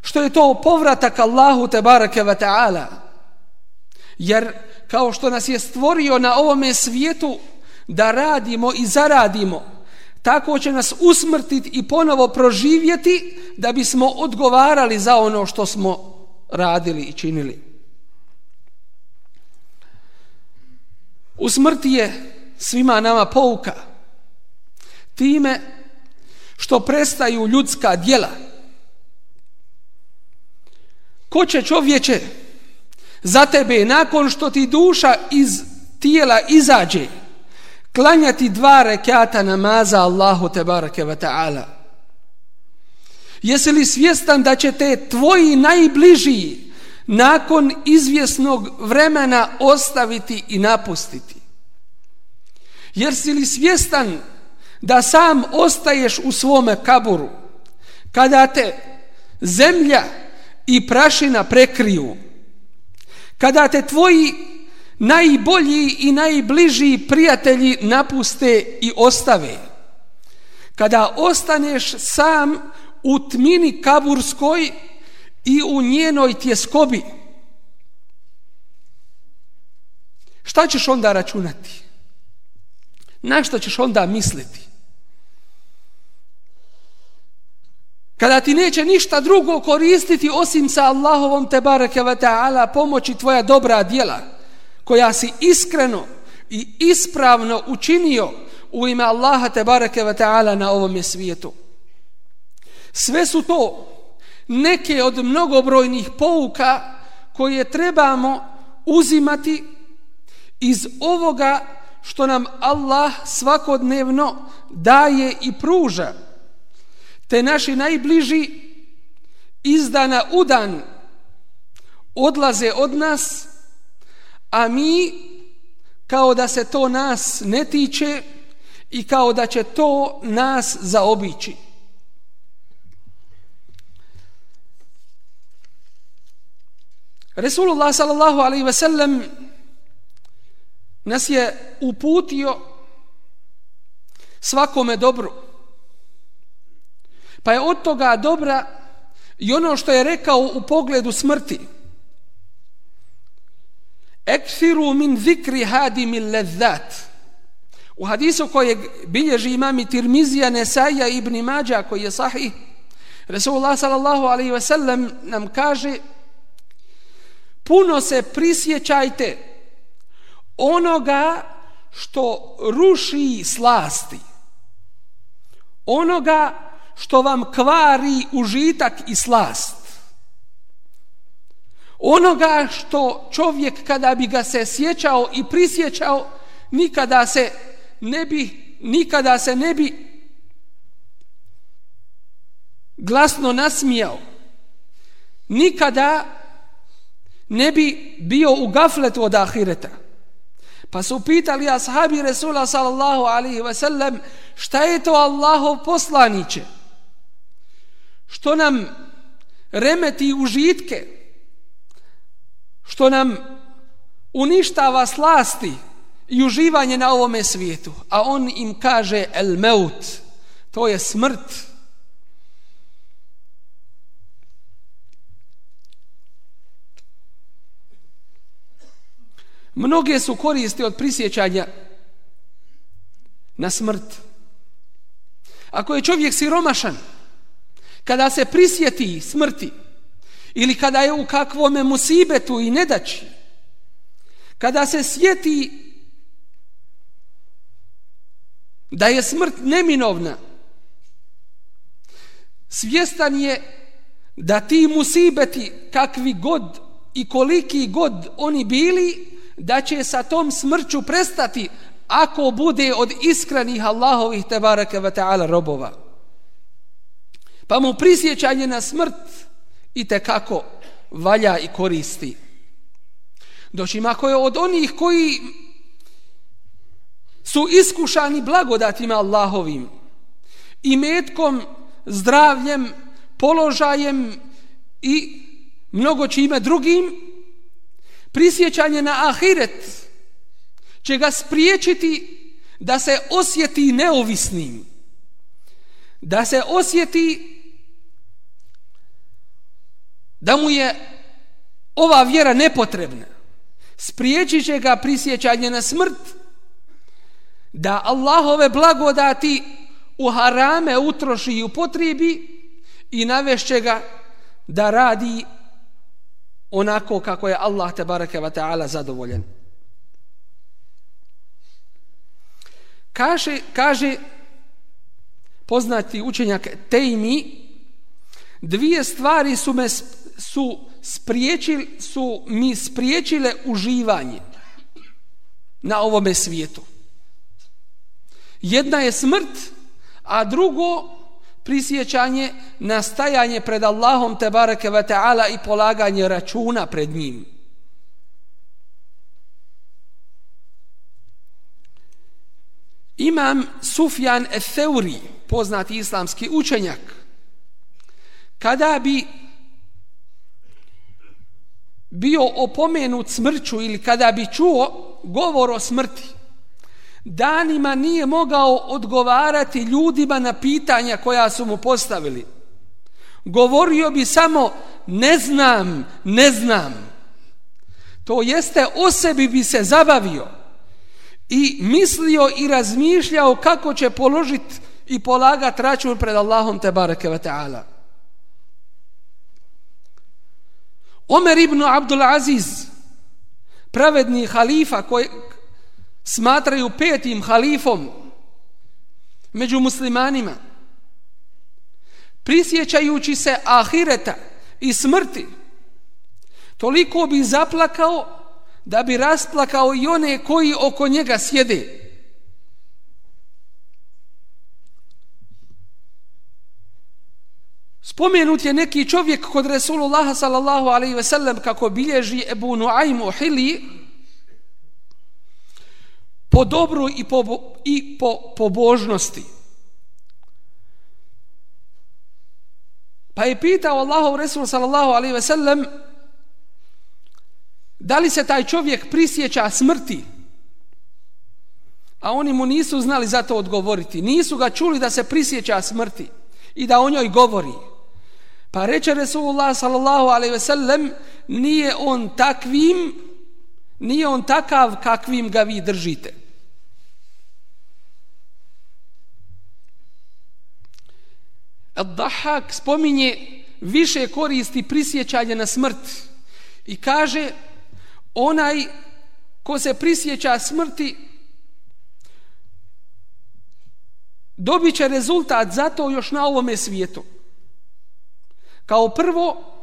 što je to povratak Allahu te barake ve ta'ala. Jer kao što nas je stvorio na ovome svijetu da radimo i zaradimo, tako će nas usmrtiti i ponovo proživjeti da bismo odgovarali za ono što smo radili i činili. U smrti je svima nama pouka time što prestaju ljudska djela. Ko će čovječe za tebe nakon što ti duša iz tijela izađe klanjati dva rekata namaza Allahu te barake wa ta'ala? Jesi li svjestan da će te tvoji najbliži nakon izvjesnog vremena ostaviti i napustiti? Jer si li svjestan da sam ostaješ u svome kaburu kada te zemlja i prašina prekriju kada te tvoji najbolji i najbliži prijatelji napuste i ostave kada ostaneš sam u tmini kaburskoj i u njenoj tjeskobi. Šta ćeš onda računati? Na što ćeš onda misliti? Kada ti neće ništa drugo koristiti osim sa Allahovom te bareke ve taala pomoći tvoja dobra djela koja si iskreno i ispravno učinio u ime Allaha te bareke ve taala na ovom svijetu. Sve su to neke od mnogobrojnih pouka koje trebamo uzimati iz ovoga što nam Allah svakodnevno daje i pruža te naši najbliži izdana u dan odlaze od nas, a mi kao da se to nas ne tiče i kao da će to nas zaobići. Resulullah sallallahu alaihi ve sellem nas je uputio svakome dobru. Pa je od toga dobra i ono što je rekao u pogledu smrti. Ekfiru min zikri hadimi lezzat. U hadisu koje bilježi imami Tirmizija, Nesaja ibn Mađa koji je sahih, Resulullah sallallahu alaihi ve sellem nam kaže puno se prisjećajte onoga što ruši slasti onoga što vam kvari užitak i slast. Onoga što čovjek kada bi ga se sjećao i prisjećao, nikada se ne bi, nikada se ne bi glasno nasmijao. Nikada ne bi bio u gafletu od ahireta. Pa su pitali ashabi Resula sallallahu alaihi ve sellem šta je to Allahov poslaniće? Što nam remeti užitke? Što nam uništava slasti i uživanje na ovome svijetu? A on im kaže el meut, to je smrt. Mnoge su koriste od prisjećanja na smrt. Ako je čovjek siromašan, kada se prisjeti smrti, ili kada je u kakvome musibetu i nedači, kada se sjeti da je smrt neminovna, svjestan je da ti musibeti kakvi god i koliki god oni bili, da će sa tom smrću prestati ako bude od iskrenih Allahovih tebareke ve ta'ala robova. Pa mu prisjećanje na smrt i te kako valja i koristi. Doći ako je od onih koji su iskušani blagodatima Allahovim i metkom, zdravljem, položajem i mnogo čime drugim, prisjećanje na ahiret će ga spriječiti da se osjeti neovisnim, da se osjeti da mu je ova vjera nepotrebna. Spriječit će ga prisjećanje na smrt, da Allahove blagodati u harame utroši i upotrijebi i navešće ga da radi onako kako je Allah te bareke ve taala zadovoljen. Kaže kaže poznati učenjak Tejmi dvije stvari su me su spriječili su mi spriječile uživanje na ovom svijetu. Jedna je smrt, a drugo prisjećanje na stajanje pred Allahom te bareke ve taala i polaganje računa pred njim. Imam Sufjan Etheuri, poznati islamski učenjak, kada bi bio opomenut smrću ili kada bi čuo govor o smrti, danima nije mogao odgovarati ljudima na pitanja koja su mu postavili. Govorio bi samo ne znam, ne znam. To jeste o sebi bi se zabavio i mislio i razmišljao kako će položiti i polagati račun pred Allahom te bareke ve taala. Omer ibn Abdul Aziz, pravedni halifa koji, smatraju petim halifom među muslimanima prisjećajući se ahireta i smrti toliko bi zaplakao da bi rasplakao i one koji oko njega sjede. Spomenut je neki čovjek kod Resulullaha sallallahu alaihi ve sellem kako bilježi Ebu Nuaym u Hili po dobru i po, i po pobožnosti. Pa je pitao Allahov Resul sallallahu alaihi ve sellem da li se taj čovjek prisjeća smrti? A oni mu nisu znali za to odgovoriti. Nisu ga čuli da se prisjeća smrti i da o njoj govori. Pa reče Resulullah sallallahu alaihi ve sellem nije on takvim nije on takav kakvim ga vi držite. Al-Dahak spominje više koristi prisjećanje na smrt i kaže onaj ko se prisjeća smrti dobit će rezultat zato još na ovome svijetu. Kao prvo,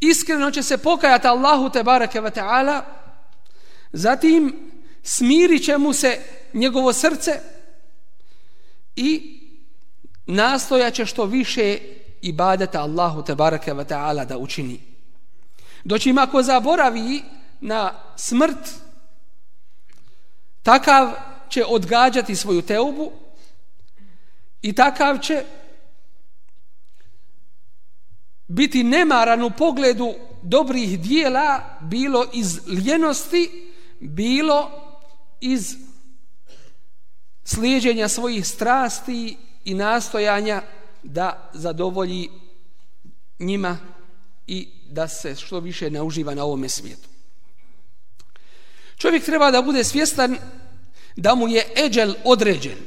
iskreno će se pokajati Allahu te barake wa ta'ala, zatim smirit će mu se njegovo srce i nastojaće što više ibadeta Allahu te barake wa ta'ala da učini. Doći ako zaboravi na smrt, takav će odgađati svoju teubu i takav će biti nemaran u pogledu dobrih dijela bilo iz ljenosti, bilo iz slijeđenja svojih strasti i nastojanja da zadovolji njima i da se što više ne uživa na ovome svijetu. Čovjek treba da bude svjestan da mu je eđel određen.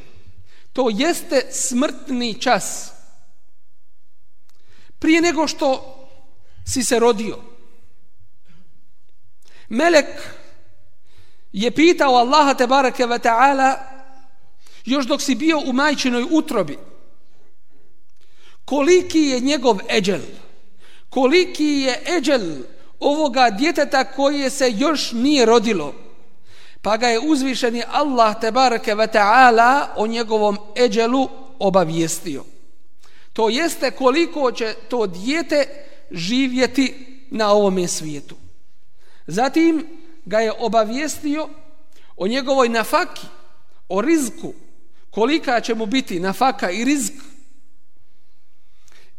To jeste smrtni čas. Prije nego što si se rodio. Melek je pitao Allaha te barake ve ta'ala još dok si bio u majčinoj utrobi koliki je njegov eđel? Koliki je eđel ovoga djeteta koje se još nije rodilo? Pa ga je uzvišeni Allah te barake ve ta'ala o njegovom eđelu obavijestio. To jeste koliko će to dijete živjeti na ovome svijetu. Zatim ga je obavijestio o njegovoj nafaki o rizku kolika će mu biti nafaka i rizk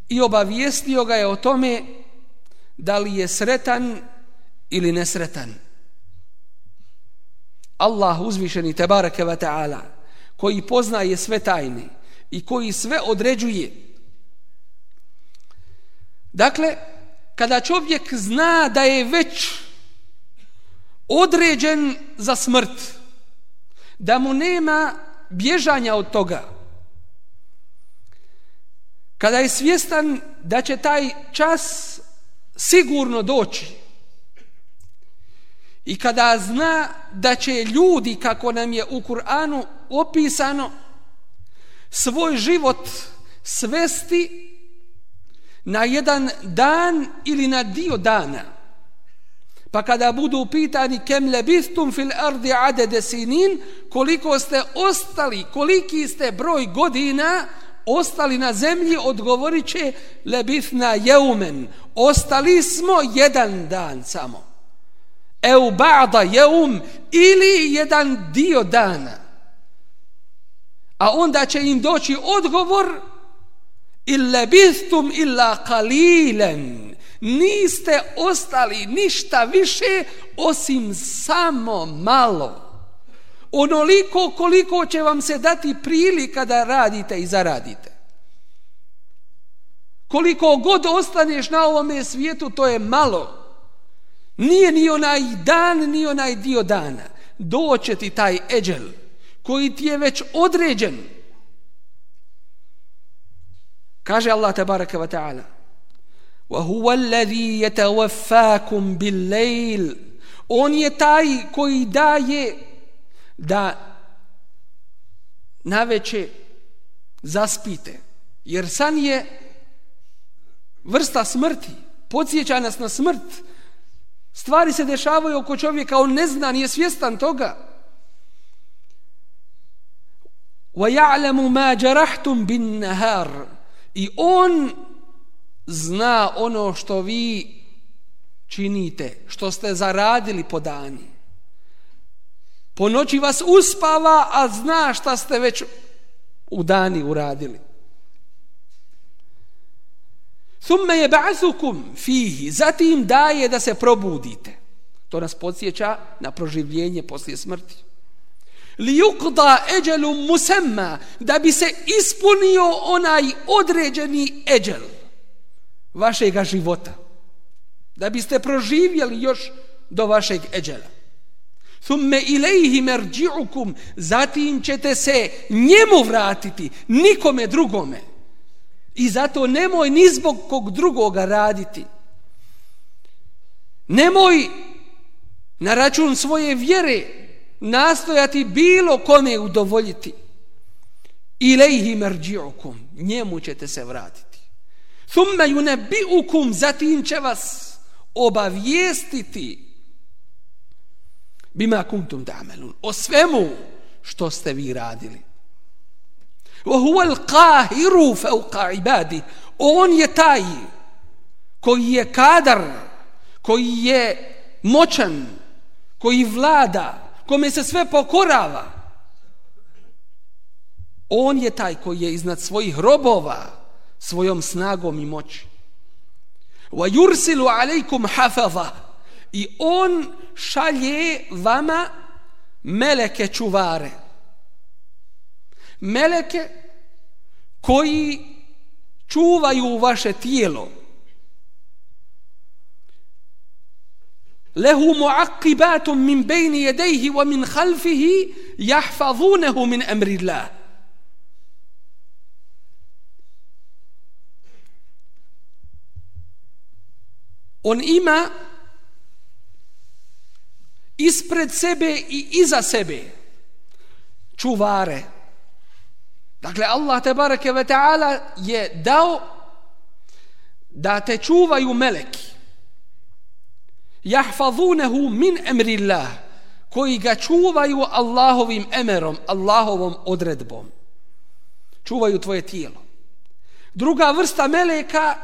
i obavijestio ga je o tome da li je sretan ili nesretan. Allah uzvišeni tebareke ve ta'ala koji poznaje sve tajne i koji sve određuje. Dakle, kada čovjek zna da je već određen za smrt, da mu nema bježanja od toga, kada je svjestan da će taj čas sigurno doći i kada zna da će ljudi, kako nam je u Kur'anu opisano, svoj život svesti na jedan dan ili na dio dana. Pa kada budu pitani kem lebistum fil ardi adede sinin, koliko ste ostali, koliki ste broj godina, ostali na zemlji, odgovorit će lebithna jeumen. Ostali smo jedan dan samo. Eu ba'da jeum ili jedan dio dana. A onda će im doći odgovor il lebistum illa kalilen. Niste ostali ništa više osim samo malo onoliko koliko će vam se dati prilika da radite i zaradite. Koliko god ostaneš na ovome svijetu, to je malo. Nije ni onaj dan, ni onaj dio dana. Doće ti taj eđel koji ti je već određen. Kaže Allah tabaraka wa ta'ala وَهُوَ الَّذِي يَتَوَفَّاكُمْ بِاللَّيْلِ On je taj koji daje da naveće zaspite. Jer san je vrsta smrti. Podsjeća nas na smrt. Stvari se dešavaju oko čovjeka, on ne zna, nije svjestan toga. وَيَعْلَمُ مَا جَرَحْتُمْ بِالنَّهَارِ I on zna ono što vi činite, što ste zaradili po dani. Po noći vas uspava, a zna šta ste već u dani uradili. Thumme je ba'zukum fihi, zatim daje da se probudite. To nas podsjeća na proživljenje poslije smrti. Li yuqda eđelu musemma, da bi se ispunio onaj određeni eđel vašega života. Da biste proživjeli još do vašeg eđela thumme ilaihi merđi'ukum, zatim ćete se njemu vratiti, nikome drugome. I zato nemoj ni zbog kog drugoga raditi. Nemoj na račun svoje vjere nastojati bilo kome udovoljiti. ilaihi merđi'ukum, njemu ćete se vratiti thumma yunabbi'ukum zatim će vas obavijestiti bima kuntum ta'malun o svemu što ste vi radili. Wa huwa al-qahiru fawqa ibadi on je taj koji je kadar koji je moćan koji vlada kome se sve pokorava. On je taj koji je iznad svojih robova svojom snagom i moći wa yursilu alaykum hafaza i on šalje vama meleke čuvare. Meleke koji čuvaju vaše tijelo. Lehu muaqibatun min bejni jedejhi wa min khalfihi jahfazunehu min emri On ima ispred sebe i iza sebe čuvare. Dakle, Allah te barake ve ta'ala je dao da te čuvaju meleki. Jahfazunehu min emrillah koji ga čuvaju Allahovim emerom, Allahovom odredbom. Čuvaju tvoje tijelo. Druga vrsta meleka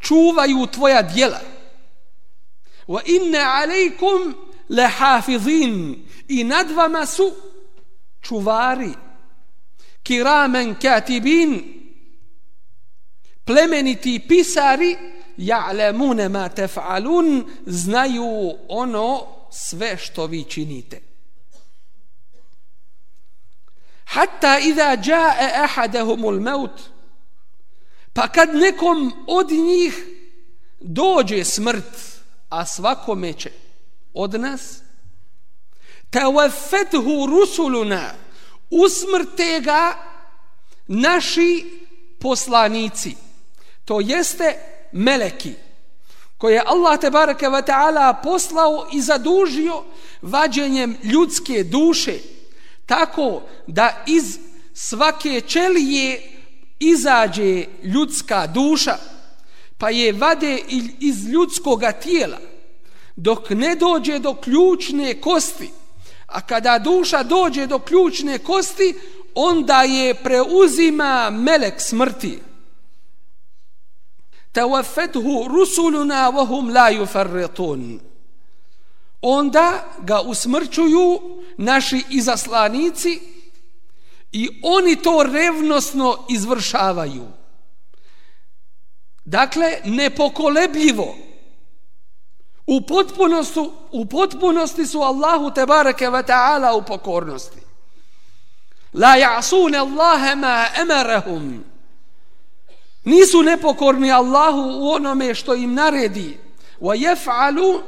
čuvaju tvoja djela. Wa inna alejkum lahafizin i nad vama su čuvari kiramen katibin plemeniti pisari ja'lamuna ma taf'alun znaju ono sve što vi činite. Hatta idha jaa ahaduhumul maut pa kad nekom od njih dođe smrt a svakome će od nas tawaffathu rusuluna usmrte ga naši poslanici. To jeste meleki koje je Allah te bareke ve taala poslao i zadužio vađenjem ljudske duše tako da iz svake ćelije izađe ljudska duša pa je vade iz ljudskog tijela dok ne dođe do ključne kosti. A kada duša dođe do ključne kosti onda je preuzima melek smrti. Tawaffathu rusuluna wa hum la yufarritun. Onda ga usmrćuju naši izaslanici i oni to revnosno izvršavaju Dakle, nepokolebljivo. U potpunosti, u potpunosti su Allahu te bareke ve taala u pokornosti. La ya'sun Allah ma amarahum. Nisu nepokorni Allahu u onome što im naredi. Wa yaf'alu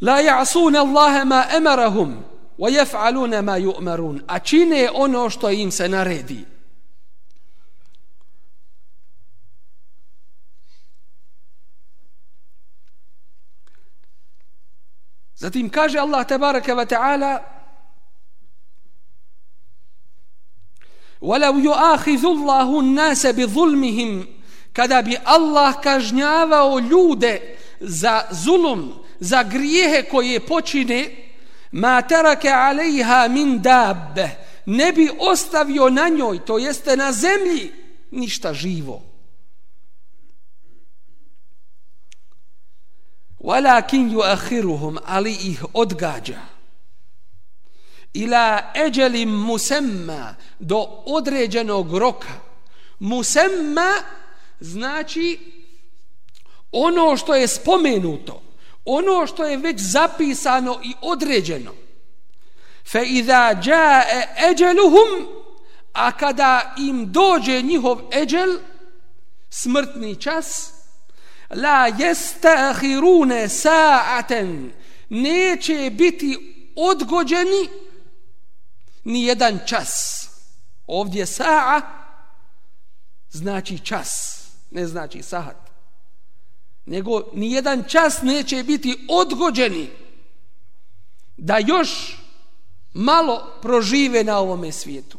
La ya'sun Allah ma amarahum wa yaf'aluna ma yu'marun. A čine ono što im se naredi. Zatim kaže Allah tebareke ve taala وَلَوْ يُؤَخِذُ اللَّهُ النَّاسَ بِظُلْمِهِمْ kada bi Allah kažnjavao ljude za zulum, za grijehe koje počine, ma tarake alejha min dabbe, ne bi ostavio na njoj, to jeste na zemlji, ništa živo. walakin yuakhiruhum ali ih odgađa. Ila eđelim musemma do određenog roka. Musemma znači ono što je spomenuto ono što je već zapisano i određeno. Fa iza jae eđeluhum a kada im dođe njihov eđel smrtni čas la yastahirune sa'aten neće biti odgođeni ni jedan čas. Ovdje sa'a znači čas ne znači sahat nego ni jedan čas neće biti odgođeni da još malo prožive na ovome svijetu.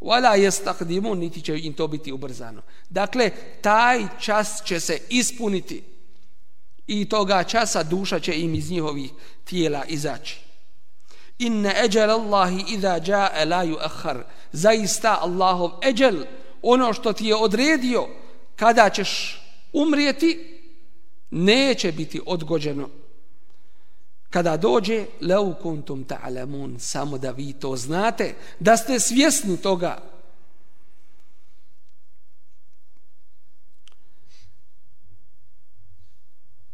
Wala yastaqdimu niti će im to biti ubrzano. Dakle, taj čas će se ispuniti i toga časa duša će im iz njihovih tijela izaći. Inna eđel Allahi idha jaa la yu'akhkhar. Zaista Allahov ajal ono što ti je odredio kada ćeš umrijeti neće biti odgođeno. Kada dođe leu kuntum ta'lamun samo da vi to znate da ste svjesni toga.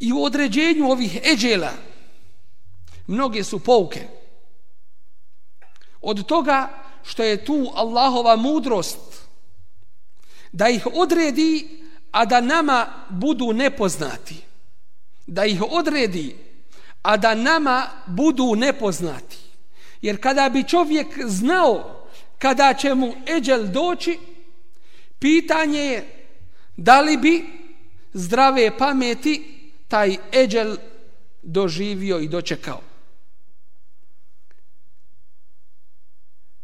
I u određenju ovih eđela mnoge su pouke. Od toga što je tu Allahova mudrost da ih odredi a da nama budu nepoznati da ih odredi a da nama budu nepoznati. Jer kada bi čovjek znao kada će mu eđel doći, pitanje je da li bi zdrave pameti taj eđel doživio i dočekao.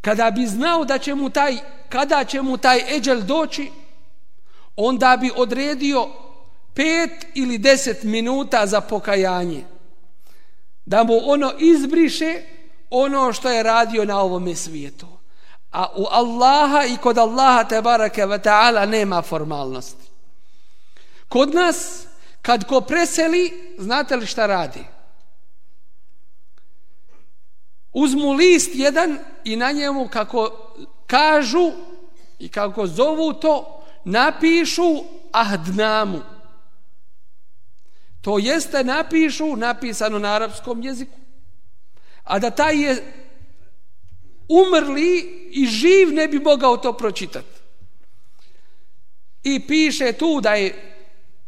Kada bi znao da će mu taj, kada će mu taj eđel doći, onda bi odredio pet ili deset minuta za pokajanje da mu ono izbriše ono što je radio na ovom svijetu. A u Allaha i kod Allaha te barake ve ta'ala nema formalnosti. Kod nas, kad ko preseli, znate li šta radi? Uzmu list jedan i na njemu kako kažu i kako zovu to, napišu ahdnamu. To jeste napišu, napisano na arapskom jeziku. A da taj je umrli i živ ne bi mogao to pročitati. I piše tu da je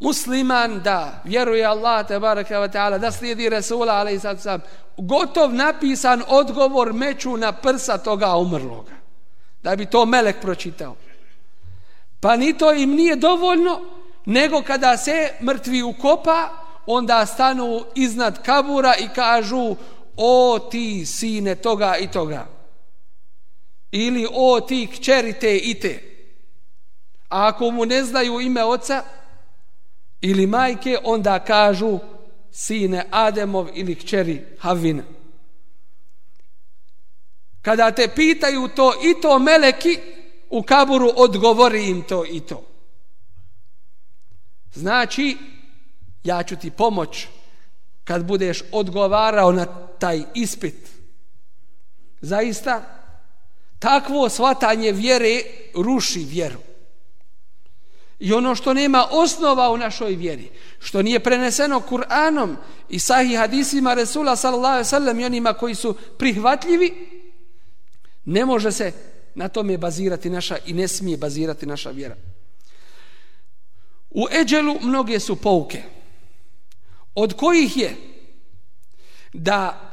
musliman, da vjeruje Allah, te wa ta'ala, da slijedi Resula, ali i sad sam, gotov napisan odgovor meću na prsa toga umrloga. Da bi to melek pročitao. Pa ni to im nije dovoljno, nego kada se mrtvi ukopa, onda stanu iznad kabura i kažu o ti sine toga i toga. Ili o ti kćeri te i te. A ako mu ne znaju ime oca ili majke onda kažu sine Ademov ili kćeri Havina kada te pitaju to i to meleki? U kaburu odgovori im to i to znači ja ću ti pomoć kad budeš odgovarao na taj ispit. Zaista, takvo svatanje vjere ruši vjeru. I ono što nema osnova u našoj vjeri, što nije preneseno Kur'anom i sahih hadisima Resula sallallahu alaihi sallam i onima koji su prihvatljivi, ne može se na tome bazirati naša i ne smije bazirati naša vjera. U Eđelu mnoge su pouke od kojih je da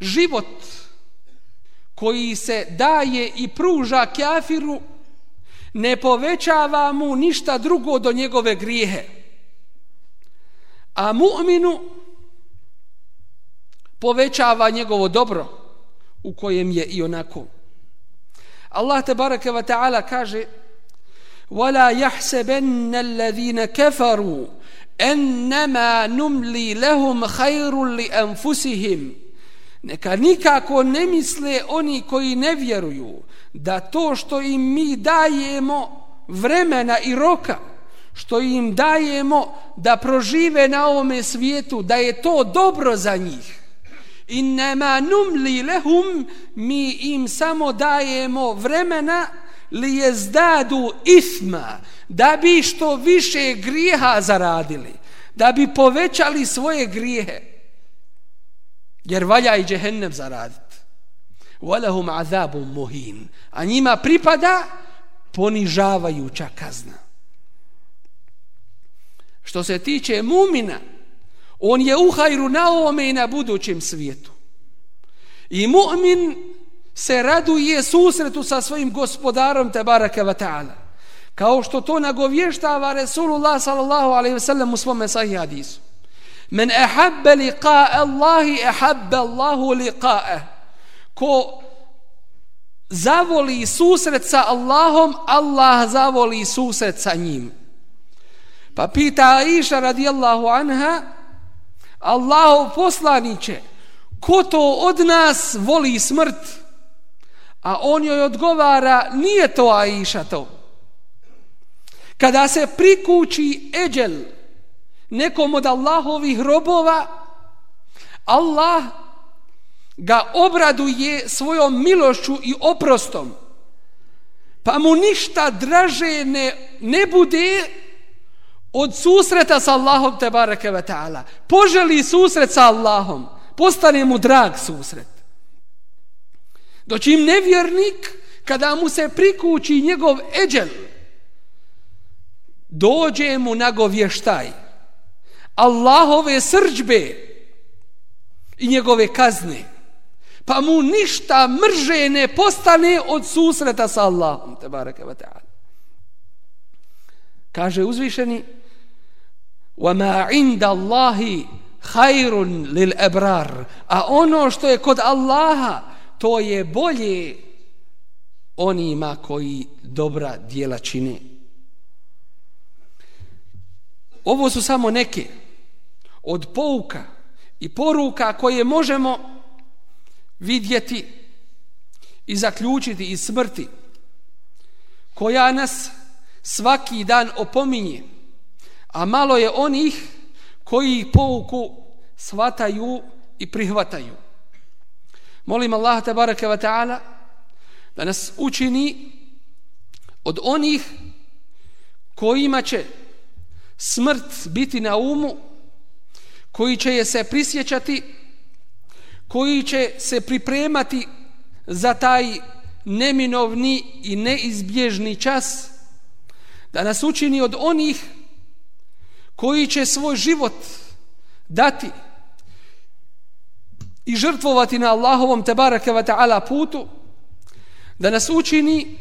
život koji se daje i pruža kafiru ne povećava mu ništa drugo do njegove grijehe. A mu'minu povećava njegovo dobro u kojem je i onako. Allah te bareke ve taala kaže: "Wala yahsabanna alladhina kafaru annama numli lahum khairun li anfusihim." Neka nikako ne misle oni koji ne vjeruju da to što im mi dajemo vremena i roka što im dajemo da prožive na ovome svijetu da je to dobro za njih. Innema numli lehum mi im samo dajemo vremena li je zdadu isma, da bi što više grijeha zaradili, da bi povećali svoje grijehe, jer valja i džehennem zaraditi. Walahum azabum muhin. A njima pripada ponižavajuća kazna. Što se tiče mumina, on je u hajru na ovome i na budućem svijetu. I mu'min se raduje susretu sa svojim gospodarom Tebaraka wa ta'ala. Kao što to nagovještava Resulullah sallallahu alaihi ve sellem u svome sahih hadisu. Men ehabbe liqa'a Allahi ehabbe Allahu liqa'e. ko zavoli susret sa Allahom, Allah zavoli susret sa njim. Pa pita Aisha radijallahu anha, Allahov poslaniće, ko to od nas voli smrt? A on joj odgovara, nije to Aisha to. Kada se prikući eđel nekom od Allahovih robova, Allah ga obraduje svojom milošću i oprostom, pa mu ništa draže ne, ne bude od susreta sa Allahom te bareke ve ta'ala. Poželi susret sa Allahom, postane mu drag susret. Dočim nevjernik, kada mu se prikući njegov eđel, dođe mu nagovještaj. Allahove srđbe i njegove kazne. Pa mu ništa mrže ne postane od susreta sa Allahom. Te bareke ve ta'ala. Kaže uzvišeni وَمَا عِنْدَ اللَّهِ خَيْرٌ لِلْأَبْرَارِ A ono što je kod Allaha, to je bolje onima koji dobra dijela čine. Ovo su samo neke od pouka i poruka koje možemo vidjeti i zaključiti iz smrti koja nas svaki dan opominje a malo je onih koji pouku svataju i prihvataju. Molim Allah tabaraka wa ta'ala da nas učini od onih kojima će smrt biti na umu koji će je se prisjećati koji će se pripremati za taj neminovni i neizbježni čas da nas učini od onih koji će svoj život dati i žrtvovati na Allahovom tebareke wa ta'ala putu da nas učini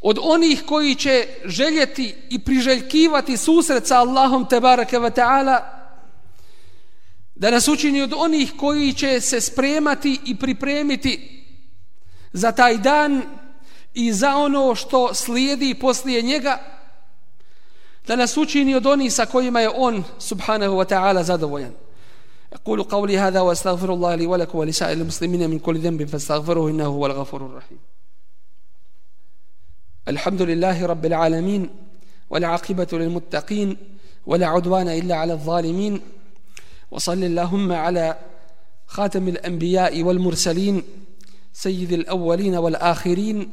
od onih koji će željeti i priželjkivati susret sa Allahom tebareke wa ta'ala da nas učini od onih koji će se spremati i pripremiti za taj dan i za ono što slijedi poslije njega da nas učini od onih sa kojima je on subhanahu wa ta'ala zadovoljan. أقول قولي هذا وأستغفر الله لي ولكم ولسائر المسلمين من كل ذنب فاستغفروه إنه هو الغفور الرحيم الحمد لله رب العالمين والعاقبة للمتقين ولا عدوان إلا على الظالمين وصل اللهم على خاتم الأنبياء والمرسلين سيد الأولين والآخرين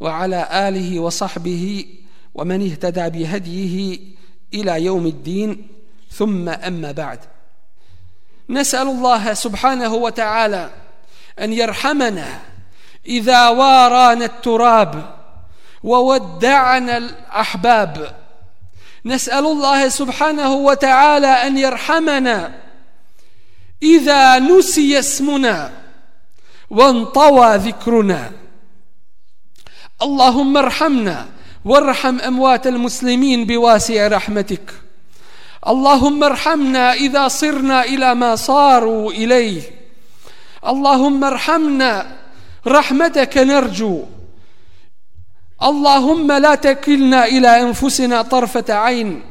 وعلى آله وصحبه ومن اهتدى بهديه إلى يوم الدين ثم أما بعد. نسأل الله سبحانه وتعالى أن يرحمنا إذا وارانا التراب وودعنا الأحباب. نسأل الله سبحانه وتعالى أن يرحمنا إذا نسي اسمنا وانطوى ذكرنا. اللهم ارحمنا وارحم أموات المسلمين بواسع رحمتك. اللهم ارحمنا إذا صرنا إلى ما صاروا إليه. اللهم ارحمنا رحمتك نرجو. اللهم لا تكلنا إلى أنفسنا طرفة عين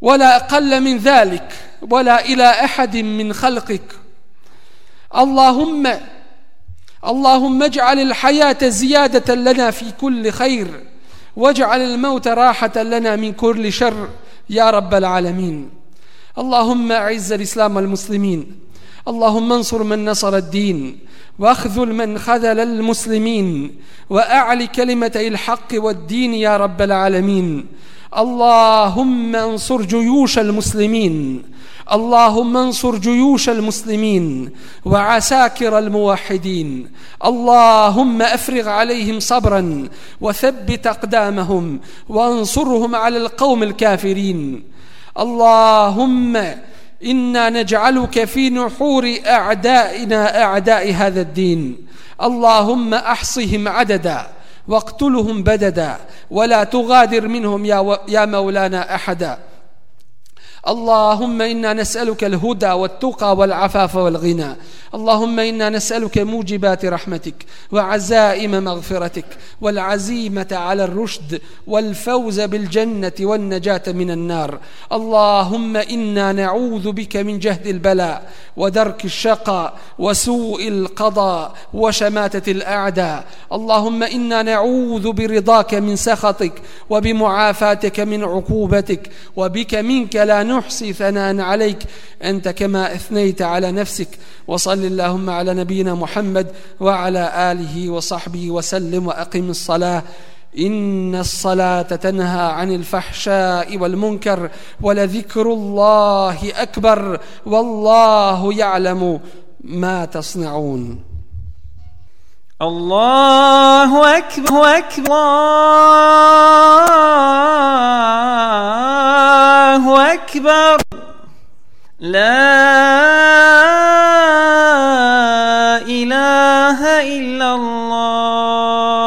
ولا أقل من ذلك ولا إلى أحد من خلقك. اللهم اللهم اجعل الحياة زيادة لنا في كل خير. واجعل الموت راحة لنا من كل شر يا رب العالمين. اللهم أعز الإسلام والمسلمين. اللهم انصر من نصر الدين. واخذل من خذل المسلمين. واعل كلمة الحق والدين يا رب العالمين. اللهم انصر جيوش المسلمين. اللهم انصر جيوش المسلمين وعساكر الموحدين. اللهم افرغ عليهم صبرا وثبت أقدامهم وانصرهم على القوم الكافرين. اللهم إنا نجعلك في نحور أعدائنا أعداء هذا الدين. اللهم أحصهم عددا. واقتلهم بددا ولا تغادر منهم يا, و... يا مولانا أحدا. اللهم إنا نسألك الهدى والتقى والعفاف والغنى. اللهم إنا نسألك موجبات رحمتك وعزائم مغفرتك والعزيمة على الرشد والفوز بالجنة والنجاة من النار. اللهم إنا نعوذ بك من جهد البلاء ودرك الشقاء وسوء القضاء وشماتة الأعداء. اللهم إنا نعوذ برضاك من سخطك وبمعافاتك من عقوبتك وبك منك لا نحصي ثناء عليك. أنت كما أثنيت على نفسك. وصل اللهم على نبينا محمد وعلى آله وصحبه وسلم وأقم الصلاة. إن الصلاة تنهى عن الفحشاء والمنكر ولذكر الله أكبر والله يعلم ما تصنعون. الله أكبر أكبر. الله أكبر. لا إله إلا الله.